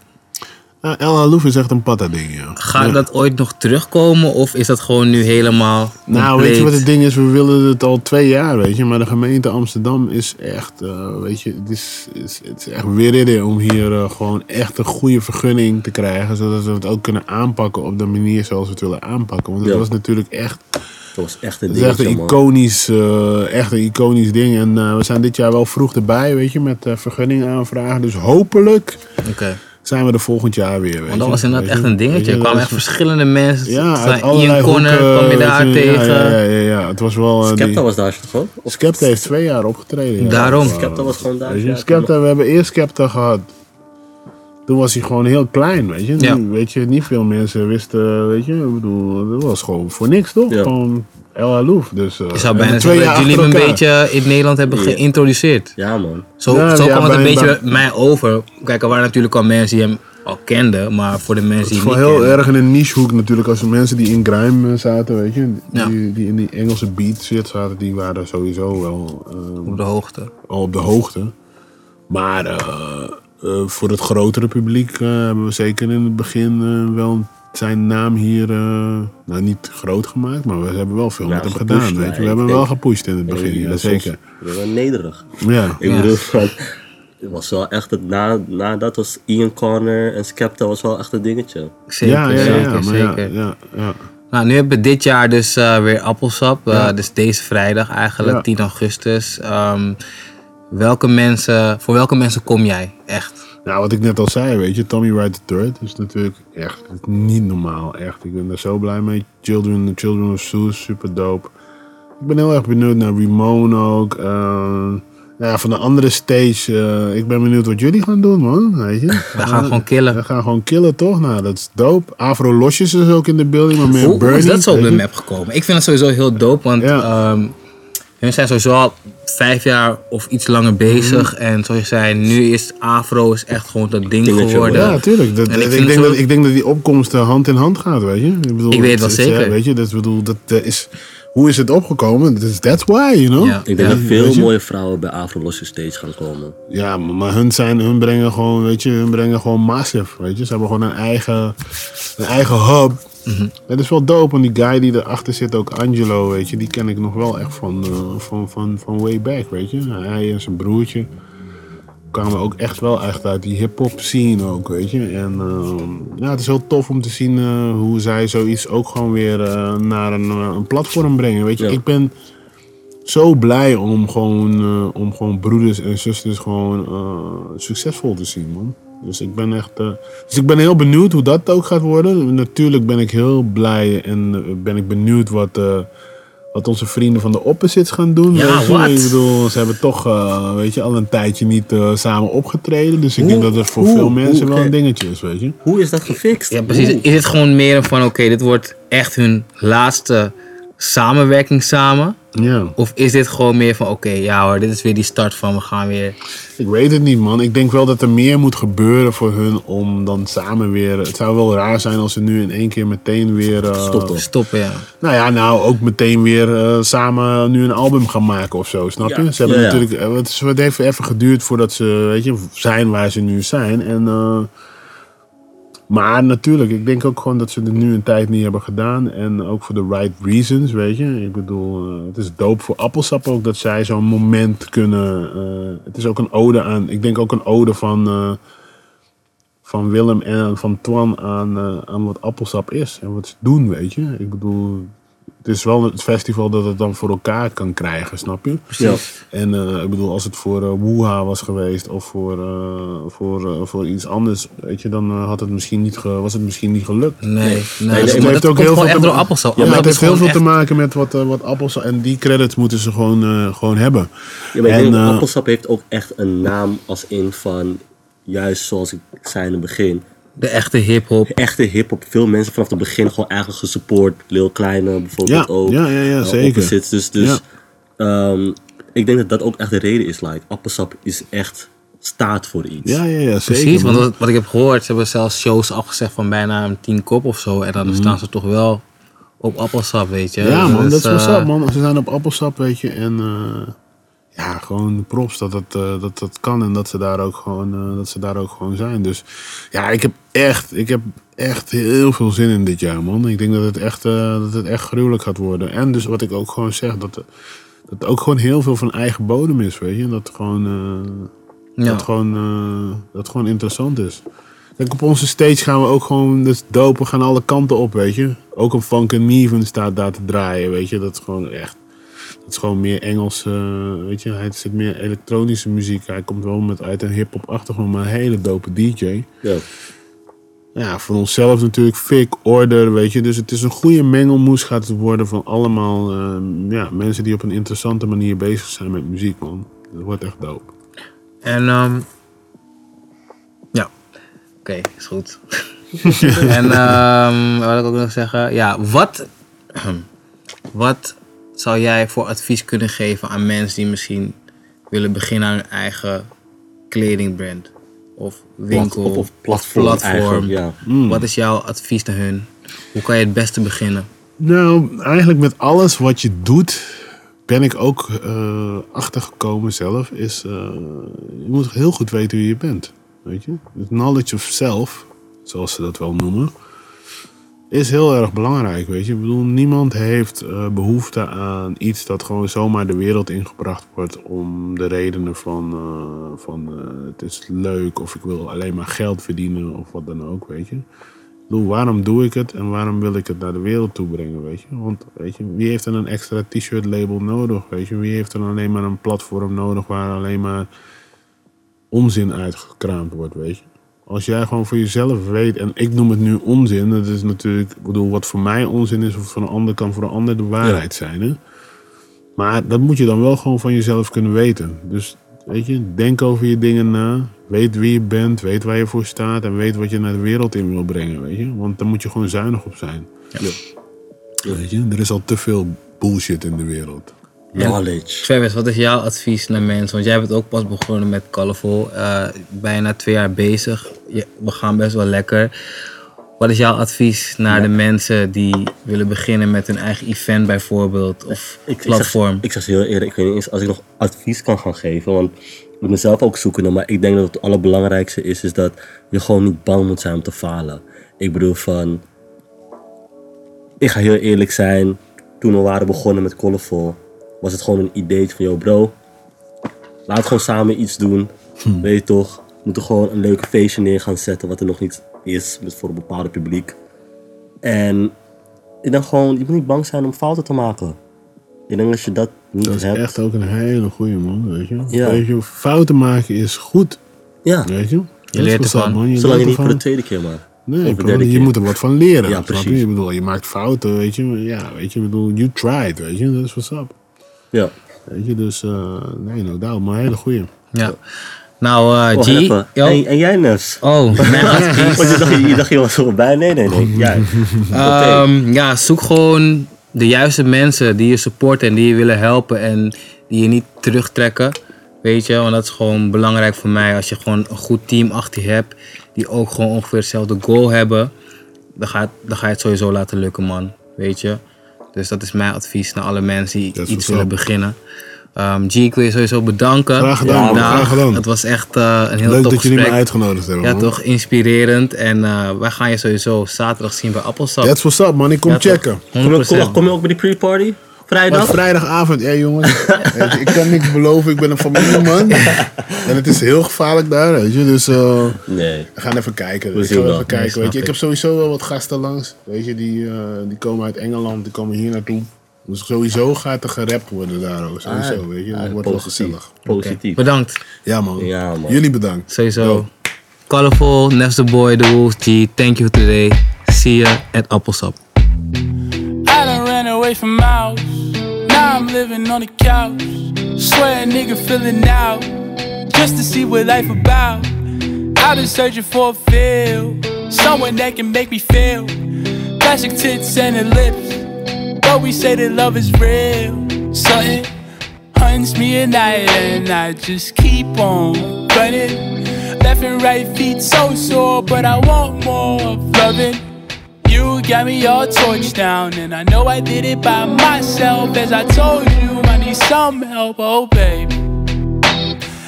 Speaker 10: Ja, El Halouf is echt een patta-ding, ja.
Speaker 9: Gaat dat ooit nog terugkomen of is dat gewoon nu helemaal
Speaker 10: Nou, weet je wat het ding is? We willen het al twee jaar, weet je. Maar de gemeente Amsterdam is echt, eh, weet je, het is, is, het is echt weer om hier eh, gewoon echt een goede vergunning te krijgen. Zodat we het ook kunnen aanpakken op de manier zoals we het willen aanpakken. Want het was natuurlijk echt,
Speaker 11: Dat was echt een
Speaker 10: is echt een iconisch, eh, echt een iconisch ding. En eh, we zijn dit jaar wel vroeg erbij, weet je, met eh vergunning aanvragen. Dus hopelijk
Speaker 9: Oké.
Speaker 10: zijn we er volgend jaar weer, weet
Speaker 9: Want dat
Speaker 10: je.
Speaker 9: was inderdaad echt
Speaker 10: je?
Speaker 9: een dingetje. Er kwamen echt verschillende mensen.
Speaker 10: Ja, uit allerlei
Speaker 9: Ian Corner kwam je daar
Speaker 10: je.
Speaker 9: tegen.
Speaker 10: Ja, ja, ja, ja, het was wel...
Speaker 11: Skepta
Speaker 10: die-
Speaker 11: was daar toch ook?
Speaker 10: Skepta heeft twee jaar opgetreden. ja.
Speaker 9: Daarom.
Speaker 11: Skepta was gewoon daar.
Speaker 10: Skepta, we hebben eerst Skepta gehad. Toen was hij gewoon heel klein, weet je.
Speaker 9: Ja.
Speaker 10: Weet je, niet veel mensen wisten, weet je. Ik bedoel, dat was gewoon voor niks, toch?
Speaker 11: Ja.
Speaker 10: Gewoon El. Dus, uh,
Speaker 9: Je zou bijna zeggen dat jullie hem een beetje in Nederland hebben geïntroduceerd.
Speaker 11: Ja, man.
Speaker 9: Zo,
Speaker 10: Ja,
Speaker 9: zo
Speaker 10: ja,
Speaker 9: kwam het een beetje
Speaker 10: bij-
Speaker 9: mij over. Kijk, er waren natuurlijk al mensen die hem al kenden, maar voor de mensen
Speaker 10: Het
Speaker 9: die
Speaker 10: wel
Speaker 9: niet
Speaker 10: heel
Speaker 9: kenden.
Speaker 10: erg in een nichehoek natuurlijk. Als er mensen die in grime eh, zaten, weet je. Die,
Speaker 9: Ja.
Speaker 10: die in die Engelse beat zit zaten, die waren sowieso wel eh,
Speaker 9: Op de hoogte.
Speaker 10: al op de hoogte. Maar eh, eh, voor het grotere publiek eh, hebben we zeker in het begin eh, wel zijn naam hier uh, nou, niet groot gemaakt. Maar we hebben wel veel
Speaker 11: Ja,
Speaker 10: met hem
Speaker 11: gepusht,
Speaker 10: gedaan. Weet je. We hebben wel gepusht in het begin,
Speaker 11: Ja,
Speaker 10: zeker.
Speaker 11: Dat was wel nederig.
Speaker 10: Ja.
Speaker 11: Ik
Speaker 9: Ja.
Speaker 11: bedoel, van, het was wel echt het, na, na dat was Ian Corner en Skepta was wel echt een dingetje.
Speaker 9: Zeker,
Speaker 10: ja, ja, ja,
Speaker 9: zeker,
Speaker 10: ja, maar ja,
Speaker 9: zeker.
Speaker 10: ja, ja.
Speaker 9: Nou, nu hebben we dit jaar dus eh, weer appelsap. Eh,
Speaker 10: Ja.
Speaker 9: Dus deze vrijdag eigenlijk,
Speaker 10: Ja.
Speaker 9: 10 augustus. Ehm, welke mensen, voor welke mensen kom jij? Echt?
Speaker 10: Nou, wat ik net al zei, weet je, Tommy Wright III is natuurlijk echt niet normaal. Echt, ik ben er zo blij mee. Children, Children of Zeus, super dope. Ik ben heel erg benieuwd naar Ramon ook. Eh, nou ja, van de andere stage, eh, ik ben benieuwd wat jullie gaan doen, man. Weet je?
Speaker 9: We gaan gewoon killen.
Speaker 10: We gaan gewoon killen, toch? Nou, dat is dope. Afro Losjes is ook in de building, maar meer
Speaker 9: Hoe, hoe
Speaker 10: Bernie.
Speaker 9: is dat zo op de map gekomen? Ik vind het sowieso heel dope, want
Speaker 10: Ja.
Speaker 9: ehm, we zijn sowieso al vijf jaar of iets langer bezig.
Speaker 10: Mhm.
Speaker 9: En zoals je zei, nu is afro is echt gewoon dat ding
Speaker 11: Dingetje,
Speaker 9: geworden.
Speaker 10: Ja, tuurlijk. Dat,
Speaker 9: En ik
Speaker 10: denk
Speaker 9: zo-
Speaker 10: dat, ik denk dat die opkomst eh, hand in hand gaat, weet je. Ik, bedoel,
Speaker 9: Ik weet het wel zeker.
Speaker 10: eh, weet je, dat, bedoel, dat is hoe is het opgekomen? Dus that's why, you know?
Speaker 9: Ja.
Speaker 11: Ik denk dat veel mooie vrouwen bij Afro Losse Stage gaan komen.
Speaker 10: Ja, maar maar hun, zijn, hun brengen gewoon, weet je, hun brengen gewoon massive, weet je. Ze hebben gewoon een eigen, een eigen hub. Het is wel dope, en die guy die erachter zit, ook Angelo, weet je, die ken ik nog wel echt van, eh, van, van, van way back, weet je. Hij en zijn broertje kwamen ook echt wel echt uit die hip-hop scene ook, weet je. En eh, ja, het is heel tof om te zien eh, hoe zij zoiets ook gewoon weer naar een, een platform brengen, weet je.
Speaker 11: Ja.
Speaker 10: Ik ben zo blij om gewoon, om gewoon broeders en zusters gewoon succesvol te zien, man. Dus ik ben echt. eh, dus ik ben heel benieuwd hoe dat ook gaat worden. Natuurlijk ben ik heel blij en eh, ben ik benieuwd wat, eh, wat onze vrienden van de Opposites gaan doen.
Speaker 9: Ja, wat?
Speaker 10: Ik bedoel, ze hebben toch, eh, weet je, al een tijdje niet eh, samen opgetreden. Dus ik
Speaker 11: Hoe-
Speaker 10: denk dat het voor
Speaker 11: hoe-
Speaker 10: veel mensen
Speaker 11: hoe-
Speaker 10: wel een dingetje is, weet je.
Speaker 11: Hoe is dat gefixt?
Speaker 9: Ja, precies.
Speaker 11: Hoe?
Speaker 9: Is het gewoon meer van, oké, dit wordt echt hun laatste samenwerking samen?
Speaker 10: Ja.
Speaker 9: Of is dit gewoon meer van, oké, ja hoor, dit is weer die start van, we gaan weer...
Speaker 10: Ik weet het niet, man. Ik denk wel dat er meer moet gebeuren voor hun om dan samen weer. Het zou wel raar zijn als ze nu in één keer meteen weer. eh,
Speaker 11: Stoppen.
Speaker 9: Stoppen, ja.
Speaker 10: Nou ja, nou ook meteen weer eh, samen nu een album gaan maken of zo, snap je?
Speaker 11: Ja.
Speaker 10: Ze hebben
Speaker 11: Ja, ja.
Speaker 10: natuurlijk. eh, Het, is- het heeft even geduurd voordat ze, weet je, zijn waar ze nu zijn. En, eh, maar natuurlijk, ik denk ook gewoon dat ze het nu een tijd niet hebben gedaan. En ook voor de right reasons, weet je. Ik bedoel, eh, het is dope voor Appelsap ook dat zij zo'n moment kunnen. eh, het is ook een ode aan. Ik denk ook een ode van. eh, van Willem en van Twan aan, aan wat Appelsap is en wat ze doen, weet je. Ik bedoel, het is wel het festival dat het dan voor elkaar kan krijgen, snap je?
Speaker 11: Ja.
Speaker 10: En eh, ik bedoel, als het voor eh Wuha was geweest of voor, eh, voor, voor iets anders, weet je, dan had het misschien niet ge- was het misschien niet gelukt.
Speaker 9: Nee, nee. Maar
Speaker 10: het
Speaker 9: dat
Speaker 10: heeft ook
Speaker 9: komt
Speaker 10: heel veel te
Speaker 9: door
Speaker 10: ma-
Speaker 9: appelsap.
Speaker 10: Ja, het heeft heel veel te maken met wat, wat Appelsap en die credits moeten ze gewoon, eh, gewoon hebben.
Speaker 11: Ja, maar ik
Speaker 10: En,
Speaker 11: denk dat Appelsap heeft ook echt een naam als in van, juist zoals ik zei in het begin,
Speaker 9: De echte hip-hop.
Speaker 11: echte hip-hop. Veel mensen vanaf het begin gewoon eigenlijk gesupport. Lil Kleine bijvoorbeeld
Speaker 10: Ja,
Speaker 11: ook.
Speaker 10: ja, ja, ja,
Speaker 11: eh,
Speaker 10: zeker.
Speaker 11: Opposites. Dus, dus
Speaker 10: Ja.
Speaker 11: ehm, ik denk dat dat ook echt de reden is. Like, Appelsap is echt staat voor iets.
Speaker 10: Ja, ja, ja, zeker.
Speaker 9: Precies, want wat, wat ik heb gehoord, ze hebben zelfs shows afgezegd van bijna een tien kop of zo. En dan staan ze toch wel op appelsap, weet je.
Speaker 10: Mhm. Ja, man,
Speaker 9: Dus,
Speaker 10: dat is
Speaker 9: eh,
Speaker 10: up, man. Ze zijn op appelsap, weet je. En eh, ja, gewoon props dat eh, dat dat kan en dat ze, daar ook gewoon, eh, dat ze daar ook gewoon zijn. Dus ja, ik heb echt, ik heb echt heel veel zin in dit jaar, man. Ik denk dat het echt, eh, dat het echt gruwelijk gaat worden. En dus wat ik ook gewoon zeg, dat, dat het ook gewoon heel veel van eigen bodem is, weet je. En dat gewoon,
Speaker 9: Ja.
Speaker 10: dat gewoon, dat gewoon interessant is. Kijk, op onze stage gaan we ook gewoon, dat is dope, we gaan alle kanten op, weet je. Ook een Funk and Neven staat daar te draaien, weet je. Dat is gewoon echt, dat is gewoon meer Engels, eh, weet je. Hij zit meer elektronische muziek. Hij komt wel met uit een hip-hop achtergrond, maar een hele dope DJ.
Speaker 11: Ja.
Speaker 10: Ja, voor onszelf natuurlijk fik, order, weet je. Dus het is een goede mengelmoes gaat het worden van allemaal eh, ja, mensen die op een interessante manier bezig zijn met muziek, man. Dat wordt echt dope.
Speaker 9: En ehm ja, oké, is goed. en ehm wat wil ik ook nog zeggen? Ja, wat, wat zou jij voor advies kunnen geven aan mensen die misschien willen beginnen aan hun eigen kledingbrand? Of winkel,
Speaker 11: Of- of platform ja.
Speaker 9: Wat is jouw advies naar hun? Hoe kan je het beste beginnen?
Speaker 10: Nou, eigenlijk met alles wat je doet, ben ik ook eh, achtergekomen zelf. Is, eh, je moet heel goed weten wie je bent. Weet je? Het knowledge of self, zoals ze dat wel noemen, is heel erg belangrijk. Weet je? Ik bedoel, niemand heeft eh, behoefte aan iets dat gewoon zomaar de wereld ingebracht wordt om de redenen van, eh, van eh, het is leuk of ik wil alleen maar geld verdienen of wat dan ook, weet je. Ik bedoel, waarom doe ik het en waarom wil ik het naar de wereld toe brengen, weet je? Want, weet je, wie heeft er een extra t-shirt label nodig, weet je? Wie heeft er alleen maar een platform nodig waar alleen maar onzin uitgekraamd wordt, weet je? Als jij gewoon voor jezelf weet, en ik noem het nu onzin, dat is natuurlijk, ik bedoel, wat voor mij onzin is, of voor een ander kan voor een ander de waarheid zijn, hè? Maar dat moet je dan wel gewoon van jezelf kunnen weten. Dus, weet je, denk over je dingen na. Weet wie je bent, weet waar je voor staat en weet wat je naar de wereld in wil brengen, weet je. Want daar moet je gewoon zuinig op zijn. Weet je, er is al te veel bullshit in de wereld.
Speaker 11: Knowledge.
Speaker 9: Travis, wat is jouw advies naar mensen? Want jij bent ook pas begonnen met Colorful. eh, bijna twee jaar bezig. Je- we gaan best wel lekker. Wat is jouw advies naar de mensen die willen beginnen met hun eigen event bijvoorbeeld? Of
Speaker 11: Ik,
Speaker 9: platform?
Speaker 11: ik zeg heel eerlijk, ik weet niet eens als ik nog advies kan gaan geven. Want ik moet mezelf ook zoeken. Maar ik denk dat het allerbelangrijkste is, is dat je gewoon niet bang moet zijn om te falen. Ik bedoel van, ik ga heel eerlijk zijn. Toen we waren begonnen met Colorful, was het gewoon een ideetje van, yo bro, laat gewoon samen iets doen. Weet je toch? We moeten gewoon een leuke feestje neer gaan zetten, wat er nog niet is met voor een bepaald publiek. En ik denk gewoon, je moet niet bang zijn om fouten te maken. Ik denk als je dat niet
Speaker 10: Dat is
Speaker 11: hebt.
Speaker 10: echt ook een hele goeie man, weet je.
Speaker 11: Ja.
Speaker 10: Weet je, fouten maken is goed,
Speaker 11: Ja,
Speaker 10: weet je. Je
Speaker 9: leert ervan.
Speaker 10: Man. Je
Speaker 11: zolang je niet voor de tweede keer maar.
Speaker 10: Nee, bro, je
Speaker 11: keer.
Speaker 10: moet er wat van leren.
Speaker 11: Ja, precies.
Speaker 10: Je? Ik bedoel, je maakt fouten, weet je. Ja, weet je, ik bedoel, you tried, weet je. Dat is what's up.
Speaker 11: Ja.
Speaker 10: Weet je, dus, eh, nee, no doubt, maar een hele goeie.
Speaker 9: Ja. Nou, eh,
Speaker 11: Oh,
Speaker 9: G.
Speaker 11: En, en jij Nefs?
Speaker 9: Oh.
Speaker 11: Want je dacht, je dacht je was erbij? Nee, nee, nee. Jij. Oké.
Speaker 9: Ehm, ja, zoek gewoon de juiste mensen die je supporten en die je willen helpen en die je niet terugtrekken. Weet je, want dat is gewoon belangrijk voor mij. Als je gewoon een goed team achter je hebt, die ook gewoon ongeveer hetzelfde goal hebben, dan ga, dan ga je het sowieso laten lukken, man. Weet je. Dus dat is mijn advies naar alle mensen die
Speaker 10: Dat
Speaker 9: iets willen beginnen. Ehm, G, ik wil je sowieso bedanken.
Speaker 10: Graag gedaan, man.
Speaker 9: Nou,
Speaker 10: Graag gedaan.
Speaker 9: Het was echt eh, een heel
Speaker 10: Leuk
Speaker 9: tof
Speaker 10: dat jullie me uitgenodigd hebben,
Speaker 9: Ja,
Speaker 10: man.
Speaker 9: toch? Inspirerend. En eh, wij gaan je sowieso zaterdag zien bij Appelsap.
Speaker 10: That's what's up, man. Ik kom
Speaker 9: Ja, toch?
Speaker 10: checken.
Speaker 9: 100%.
Speaker 11: Kom, kom, kom je ook bij die pre-party?
Speaker 10: Maar
Speaker 11: Vrijdag?
Speaker 10: vrijdagavond, ja jongens. Weet je, ik kan niks beloven, ik ben een familieman. En het is heel gevaarlijk daar, weet je. Dus eh,
Speaker 11: Nee.
Speaker 10: we gaan even kijken.
Speaker 11: We
Speaker 10: ik
Speaker 11: zien
Speaker 10: ga
Speaker 11: wel.
Speaker 10: even kijken, weet je. Ik
Speaker 9: ik.
Speaker 10: heb sowieso wel wat gasten langs. Weet je, die, eh, die komen uit Engeland, die komen hier naartoe. Dus sowieso gaat er gerapt worden daar ook. Sowieso,
Speaker 11: Ah,
Speaker 10: weet je.
Speaker 11: ah,
Speaker 10: Dat wordt wel gezellig.
Speaker 11: Positief.
Speaker 9: Bedankt.
Speaker 10: Ja man.
Speaker 11: Ja, man.
Speaker 10: Jullie bedankt.
Speaker 9: Sowieso. Colorful, Nefs the Boy, The Wolf G. Thank you today. See you at Appelsap.
Speaker 13: Away from miles. Now I'm living on the couch. Swear a nigga feeling out. Just to see what life about. I've been searching for a feel. Someone that can make me feel. Plastic tits and the lips. But we say that love is real. Something hunts me at night and I just keep on running. Left and right feet so sore, but I want more of loving. Got me all torched down, and I know I did it by myself. As I told you, I need some help, oh baby.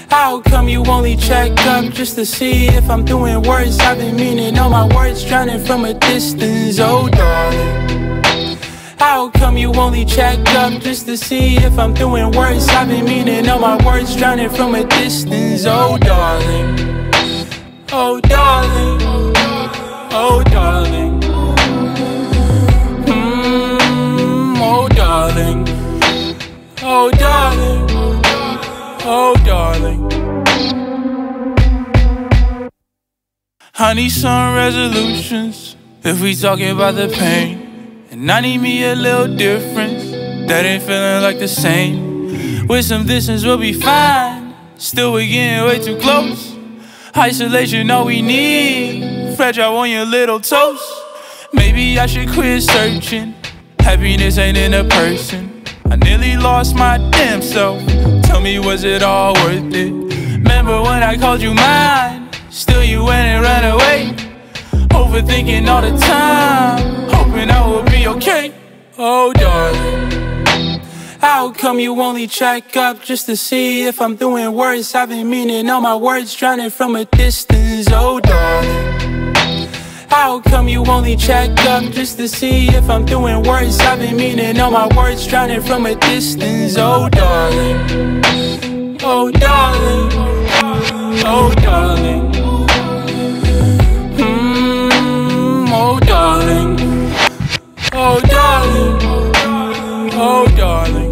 Speaker 13: How come you only check up just to see if I'm doing words? I've been meaning all my words, drowning from a distance, oh darling. How come you only check up just to see if I'm doing words? I've been meaning all my words, drowning from a distance, oh darling. Oh darling, oh darling. Darling, oh darling, oh darling. Need some resolutions if we talking about the pain. And I need me a little difference that ain't feeling like the same. With some distance, we'll be fine. Still, we're getting way too close. Isolation, all we need. Fragile on your little toes. Maybe I should quit searching. Happiness ain't in a person. I nearly lost my damn self. Tell me, was it all worth it? Remember when I called you mine? Still, you went and ran away. Overthinking all the time. Hoping I will be okay. Oh, darling. How come you only check up just to see if I'm doing worse? I've been meaning all my words, drowning from a distance. Oh, darling. How come you only check up just to see if I'm doing worse? I've been meaning all my words, drowning from a distance. Oh, darling. Oh, darling. Oh, darling. Mm, oh, darling. Oh, darling. Oh, darling.